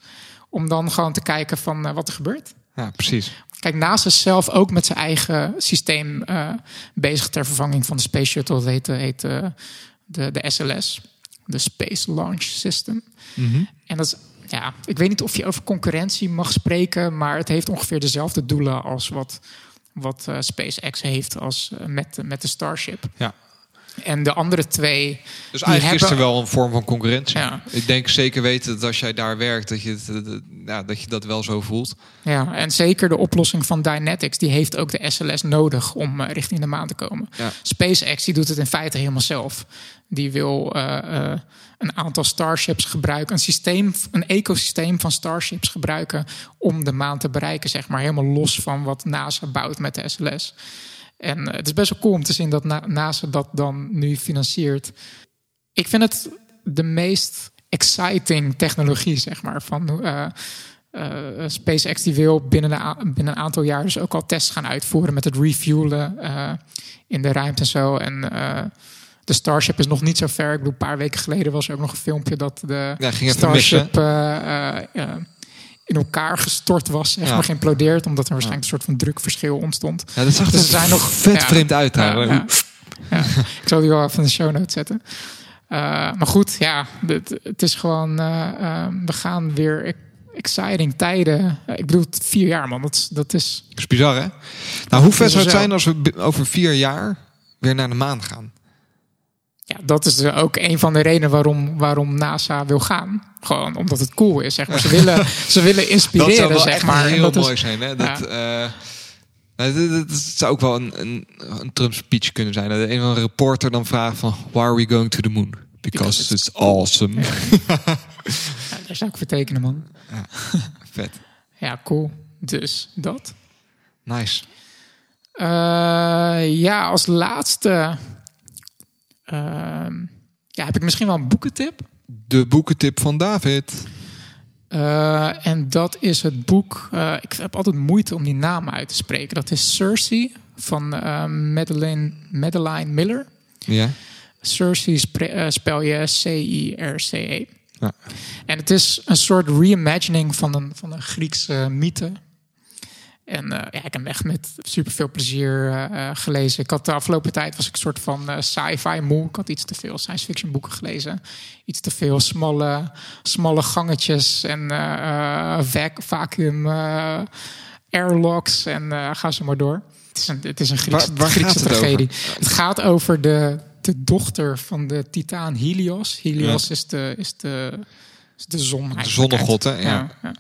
Om dan gewoon te kijken van wat er gebeurt. Ja, precies. Kijk, NASA is zelf ook met zijn eigen systeem eh, bezig ter vervanging van de Space Shuttle. Dat heet, eh, heet de, de SLS, de Space Launch System. Mhm. En dat is, ja, ik weet niet of je over concurrentie mag spreken, maar het heeft ongeveer dezelfde doelen als wat, wat eh, SpaceX heeft als, met, met de Starship. Ja. En de andere twee. Dus eigenlijk is er wel een vorm van concurrentie. Ja. Ik denk zeker weten dat als jij daar werkt, dat je, het, eh, ja, dat, je dat wel zo voelt. Ja, en zeker de oplossing van Dynetics, die heeft ook de SLS nodig om eh, richting de maan te komen. Ja. SpaceX die doet het in feite helemaal zelf. Die wil eh, een aantal starships gebruiken, een systeem, een ecosysteem van starships gebruiken om de maan te bereiken, zeg maar, helemaal los van wat NASA bouwt met de SLS. En eh, het is best wel cool om te zien dat Na- NASA dat dan nu financiert. Ik vind het de meest exciting technologie, zeg maar, van eh, SpaceX die wil binnen een, a- binnen een aantal jaar dus ook al tests gaan uitvoeren met het refuelen in de ruimte en zo. En de Starship is nog niet zo ver. Ik bedoel, een paar weken geleden was er ook nog een filmpje dat de Ja, Starship in elkaar gestort was, zeg maar geïmplodeerd, omdat er waarschijnlijk een soort van drukverschil ontstond. Ja, dat zag er Dus ze zijn nog vet vreemd uit. Ik zal die wel even in de show notes zetten. Eh, maar goed, ja, het, het is gewoon. eh, eh, we gaan weer exciting tijden. Ik bedoel, vier jaar, man. Dat is. Dat is Dat is bizar, hè? Nou, hoe vet is zou het zijn als we over vier jaar weer naar de maan gaan? Ja, dat is dus ook een van de redenen waarom, waarom NASA wil gaan. Gewoon omdat het cool is, zeg maar. Ze willen, ze willen Dat inspireren, zou wel zeg echt maar. Heel dat is- mooi zijn, hè? Dat, eh, nou, dat, dat- dat zou ook wel een, een, een Trump speech kunnen zijn. Dat een van de reporter dan vraagt van... Why are we going to the moon? Because, Because it's awesome. ja, daar zou ik voor tekenen, man. Vet. Ja, cool. Dus dat. Nice. Eh, ja, als laatste ja, heb ik misschien wel een boekentip. De boekentip van David. Eh, en dat is het boek. eh, ik heb altijd moeite om die naam uit te spreken. Dat is Cersei van eh Madeleine, Madeline Miller. Ja. Cersei spre- spel je C-I-R-C-E. Ja. En het is een soort reimagining van een, van een Griekse mythe. En eh, ja, ik heb hem echt met superveel plezier eh, eh, gelezen. Ik had de afgelopen tijd was ik een soort van sci-fi moe. Ik had iets te veel science fiction boeken gelezen. Iets te veel smalle, smalle gangetjes en vac- vacuum airlocks en ga zo maar door. Het is een, het is een Griekse, Waar- waar Griekse gaat het tragedie. Het gaat over de, de dochter van de titaan Helios. Helios Ja. is, de, is, de, is de zon. eigenlijk. zonnegod, hè? Ja. Ja, ja.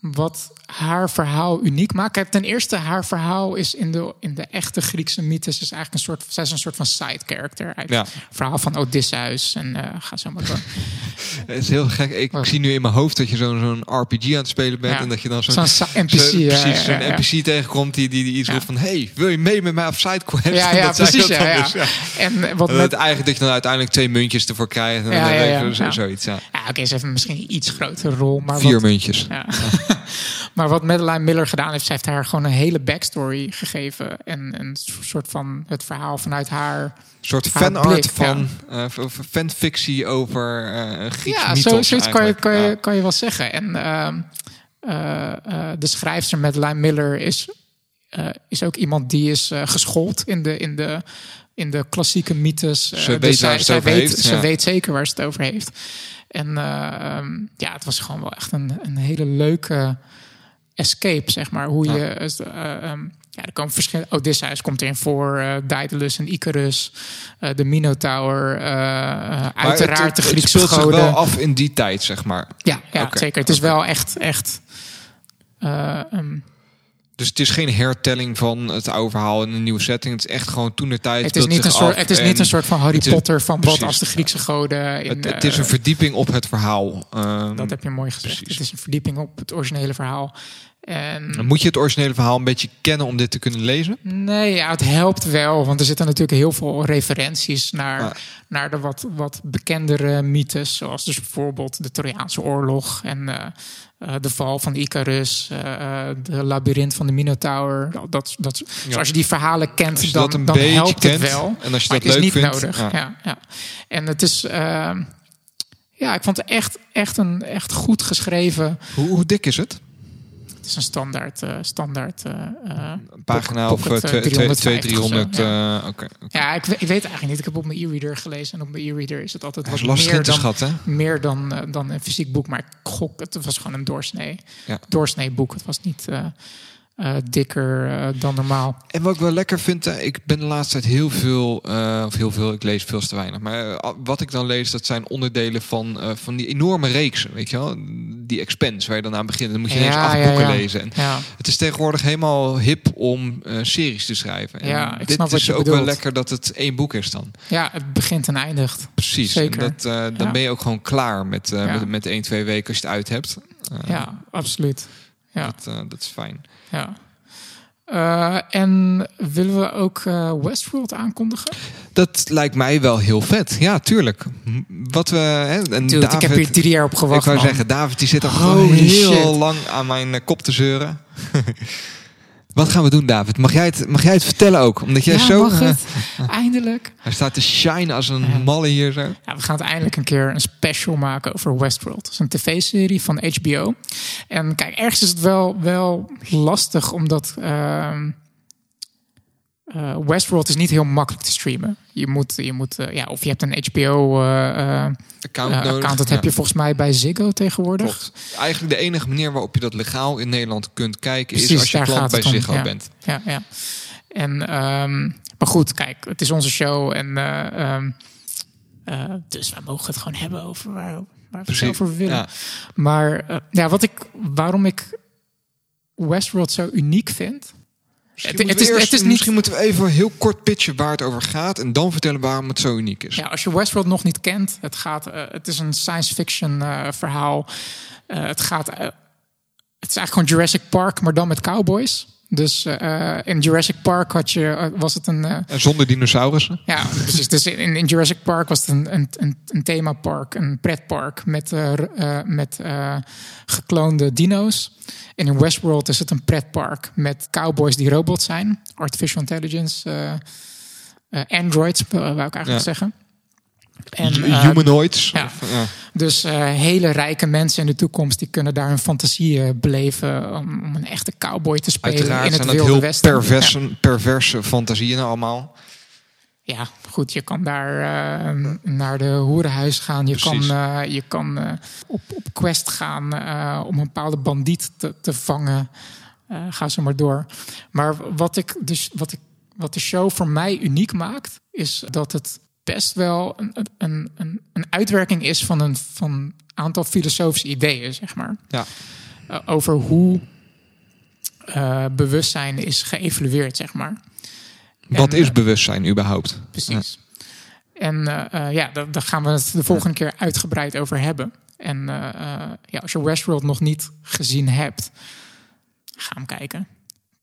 Wat haar verhaal uniek maakt. Kijk, ten eerste, haar verhaal is in de, in de echte Griekse mythes is eigenlijk een soort, zij is een soort van side character. Ja. Verhaal van Odysseus en eh, ga zo maar door. Het is heel gek. Ik zie nu in mijn hoofd dat je zo'n zo'n RPG aan het spelen bent. Ja. En dat je dan zo'n NPC, zo- precies, zo'n ja. NPC tegenkomt die, die, die iets roept van... Hey, wil je mee met mij op sidequest? Ja, En ja dat precies. Ja, dan dus, ja. En wat En met, eigenlijk dat je dan uiteindelijk twee muntjes ervoor krijgt. En dan even zo- zoiets, ja. ja, oké, ze heeft misschien een iets grotere rol. Maar Vier wat, muntjes. Ja. maar wat Madeline Miller gedaan heeft, ze heeft haar gewoon een hele backstory gegeven. En een soort van het verhaal vanuit haar. Een soort Haar fanart blik, van... eh, of fanfictie over eh Grieks ja, zo, zoiets kan je, kan, je, Ja. kan je wel zeggen. En ehm, eh, eh, de schrijfster Madeline Miller is, eh, is ook iemand die is eh, geschoold in de, in de in de klassieke mythes. Eh, Ze dus weet zij, het weet, heeft, Ze ja. weet zeker waar ze het over heeft. En eh, ehm, ja, het was gewoon wel echt een, een hele leuke escape, zeg maar. Hoe Ja. je... eh, ehm, ja, er komen verschillende... Odysseus komt erin voor, eh Daedalus en Icarus, de Minotaur, uiteraard het, het, de het Griekse speelt zich wel af in die tijd, zeg maar. Ja, ja zeker. Het is wel echt, echt. eh, um, Dus het is geen hertelling van het oude verhaal in een nieuwe setting. Het is echt gewoon toen de tijd. het is, niet een, soort, het is niet een soort van Harry is- Potter van wat als de Griekse goden. In, Het, het is een eh, verdieping op het verhaal. Ehm, dat heb je mooi gezegd. precies. Het is een verdieping op het originele verhaal. En Moet je het originele verhaal een beetje kennen om dit te kunnen lezen? Nee, ja, het helpt wel. Want er zitten natuurlijk heel veel referenties naar, Ja. naar de wat, wat bekendere mythes. Zoals dus bijvoorbeeld de Trojaanse oorlog en eh, eh, de val van Icarus, eh, de labyrint van de Minotaur. Dat, dat, dus als je die verhalen kent, dan, dan helpt kent het wel. en als je dat het is leuk niet vindt, nodig. ja. Ja. Ja, En het is... eh, ja, ik vond het echt, echt een echt goed geschreven. Hoe, hoe dik is het? Is een standaard, eh, standaard Een pagina Pocket, of eh, 2, 350 300? of zo, eh, Oké. Ja, ik, ik weet eigenlijk niet. Ik heb op mijn e-reader gelezen. En op mijn e-reader is het altijd wat lastig meer dan, schatten. meer dan, dan een fysiek boek. Maar ik gok, het was gewoon een doorsnee, Ja. doorsnee boek. Het was niet eh, dikker eh, dan normaal. En wat ik wel lekker vind, eh, ik ben de laatste tijd heel veel, of heel veel, ik lees veel te weinig. Maar wat ik dan lees, dat zijn onderdelen van, van die enorme reeksen, weet je wel? Die Expense, waar je dan aan begint. Dan moet je Ja, acht ja, boeken ja. lezen. En het is tegenwoordig helemaal hip om series te schrijven. En ik dit snap is ook wel lekker dat het één boek is dan. ja, het begint en eindigt. Precies. Zeker. En dat, dan ben je ook gewoon klaar met, met, met één, twee weken als je het uit hebt. Ja, absoluut. Ja, Dat, dat is fijn. Ja. Eh, en willen we ook eh, Westworld aankondigen? Dat lijkt mij wel heel vet. Ja, tuurlijk. Wat we. Hè, en Dude, ik heb hier drie jaar op gewacht. Ik wou man. zeggen, David die zit al heel shit. lang aan mijn eh, kop te zeuren. Wat gaan we doen, David? Mag jij het, mag jij het vertellen ook? Omdat jij ja, zo. mag eh, het? Eindelijk. hij staat te shine als een Ja. malle hier zo. Ja, we gaan het eindelijk een keer een special maken over Westworld. Het is een tv-serie van HBO. En kijk, ergens is het wel, wel lastig, omdat ehm, eh, Westworld is niet heel makkelijk te streamen. Je moet, je moet eh, ja, of je hebt een HBO eh, Account. Dat Ja, heb je volgens mij bij Ziggo tegenwoordig. klopt. Eigenlijk de enige manier waarop je dat legaal in Nederland kunt kijken is als je klant bij om, Ziggo ja. bent. Ja, ja. En, ehm, maar goed, kijk, het is onze show. En, eh, ehm, eh, dus wij mogen het gewoon hebben over waar, waar we het over willen. Ja. Maar ja, wat ik, waarom ik Westworld zo uniek vind. Misschien, Het- moeten, het we is- eerst- het is niet- misschien moeten we even heel kort pitchen waar het over gaat. En dan vertellen waarom het zo uniek is. Ja, als je Westworld nog niet kent, het, gaat, eh, het is een science fiction eh, verhaal. Eh, het, gaat, het is eigenlijk gewoon Jurassic Park, maar dan met cowboys. Dus eh, in Jurassic Park had je, eh, was het een, eh, En zonder dinosaurussen. Ja, precies. Dus in, in Jurassic Park was het een, een, een, een themapark, een pretpark met, eh, eh, met eh, gekloonde dino's. En in Westworld is het een pretpark met cowboys die robots zijn. Artificial intelligence, eh, eh, androids, eh, wou ik eigenlijk Ja. zeggen. En, eh, Humanoids. ja. Dus eh, hele rijke mensen in de toekomst die kunnen daar hun fantasie eh, beleven om, om een echte cowboy te spelen Uiteraard in het zijn dat wilde heel westen. perverse, perverse fantasieën allemaal. Ja, goed, je kan daar eh, naar de hoerenhuis gaan. Je Precies. kan, je kan op, op quest gaan om een bepaalde bandiet te, te vangen. Ga zo maar door. Maar wat, ik, dus, wat, ik, wat de show voor mij uniek maakt, is dat het best wel een, een, een, een uitwerking is van een van aantal filosofische ideeën, zeg maar. Ja. Eh, over hoe eh, bewustzijn is geëvalueerd, zeg maar. Wat En, is eh, bewustzijn überhaupt? Precies. En ja, daar, daar gaan we het de volgende keer uitgebreid over hebben. En ja, als je Westworld nog niet gezien hebt, ga hem kijken.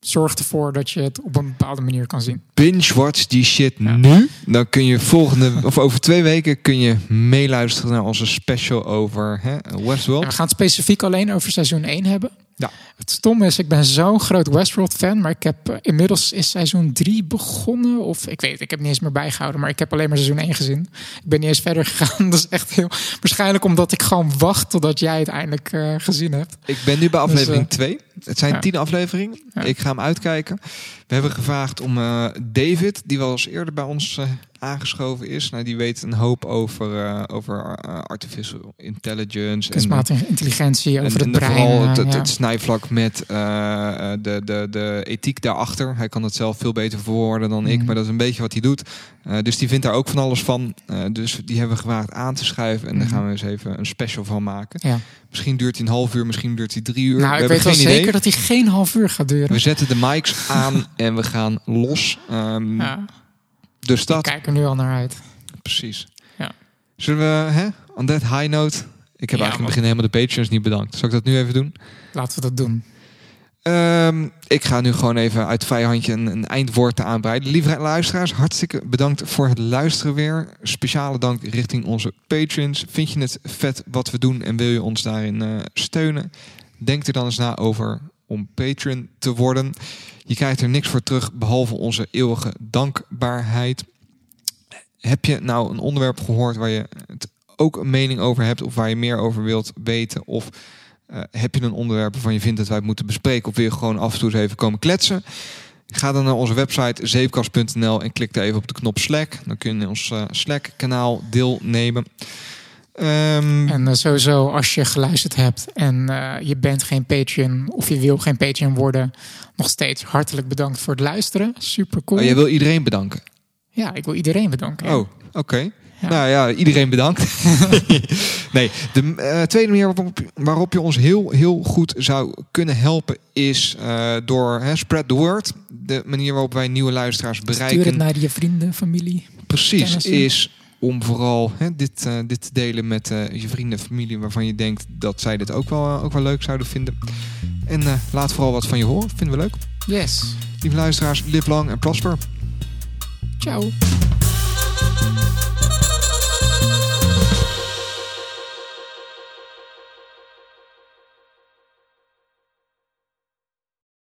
Zorg ervoor dat je het op een bepaalde manier kan zien. Binge-watch die shit nu. Dan kun je volgende, of over twee weken, kun je meeluisteren naar onze special over hè, Westworld. we gaan het specifiek alleen over seizoen 1 hebben. Ja. Het stomme is, ik ben zo'n groot Westworld-fan, maar ik heb eh, inmiddels is seizoen 3 begonnen. Of ik weet ik heb niet eens meer bijgehouden, maar ik heb alleen maar seizoen 1 gezien. Ik ben niet eens verder gegaan. Dat is echt heel waarschijnlijk omdat ik gewoon wacht totdat jij het eindelijk eh, gezien hebt. Ik ben nu bij Dus, aflevering eh, 2. Het zijn ja. tien afleveringen. Ja. Ik ga hem uitkijken. We hebben gevraagd om eh, David, die wel eens eerder bij ons eh, aangeschoven is. Nou, die weet een hoop over, eh, over artificial intelligence. En, Kunstmatige intelligentie over en, het en brein. vooral het, het, ja. het snijvlak met de, de, de ethiek daarachter. Hij kan het zelf veel beter verwoorden dan ik, Mhm. maar dat is een beetje wat hij doet. Dus die vindt daar ook van alles van. Dus die hebben we gevraagd aan te schuiven. En daar Mhm. gaan we eens even een special van maken. ja. Misschien duurt hij een half uur, misschien duurt hij drie uur. Nou, we ik weet wel zeker dat hij geen half uur gaat duren. We zetten de mics aan en we gaan los. Ehm, ja, Dus ik dat, kijk er nu al naar uit. precies. Ja. Zullen we, hè, on that high note... Ik heb Ja, eigenlijk in het begin helemaal de patrons niet bedankt. Zal ik dat nu even doen? Laten we dat doen. Ehm, ik ga nu gewoon even uit vijhandje een, een eindwoord aanbreiden. Lieve luisteraars, hartstikke bedankt voor het luisteren weer. Speciale dank richting onze patrons. Vind je het vet wat we doen en wil je ons daarin eh, steunen? Denk er dan eens na over om patron te worden. Je krijgt er niks voor terug behalve onze eeuwige dankbaarheid. Heb je nou een onderwerp gehoord waar je het ook een mening over hebt of waar je meer over wilt weten of eh, heb je een onderwerp waarvan je vindt dat wij het moeten bespreken of wil je gewoon af en toe eens even komen kletsen? Ga dan naar onze website zeepkast.nl en klik daar even op de knop Slack. Dan kun je in ons eh, Slack kanaal deelnemen. Ehm, En eh, sowieso, als je geluisterd hebt en eh, je bent geen Patreon of je wil geen Patreon worden, nog steeds hartelijk bedankt voor het luisteren. Super cool. oh, jij wil iedereen bedanken. Ja, ik wil iedereen bedanken. ja. Oh, oké. Ja. Nou ja, iedereen bedankt. nee, de eh, tweede manier waarop, waarop je ons heel, heel goed zou kunnen helpen is door hè, spread the word. De manier waarop wij nieuwe luisteraars bereiken. Stuur het naar je vrienden, familie. Precies, kennissen. is om vooral hè, dit, eh, dit te delen met eh, je vrienden en familie waarvan je denkt dat zij dit ook wel, ook wel leuk zouden vinden. En eh, laat vooral wat van je horen, vinden we leuk. Yes. Lieve luisteraars, live lang en prosper. Ciao.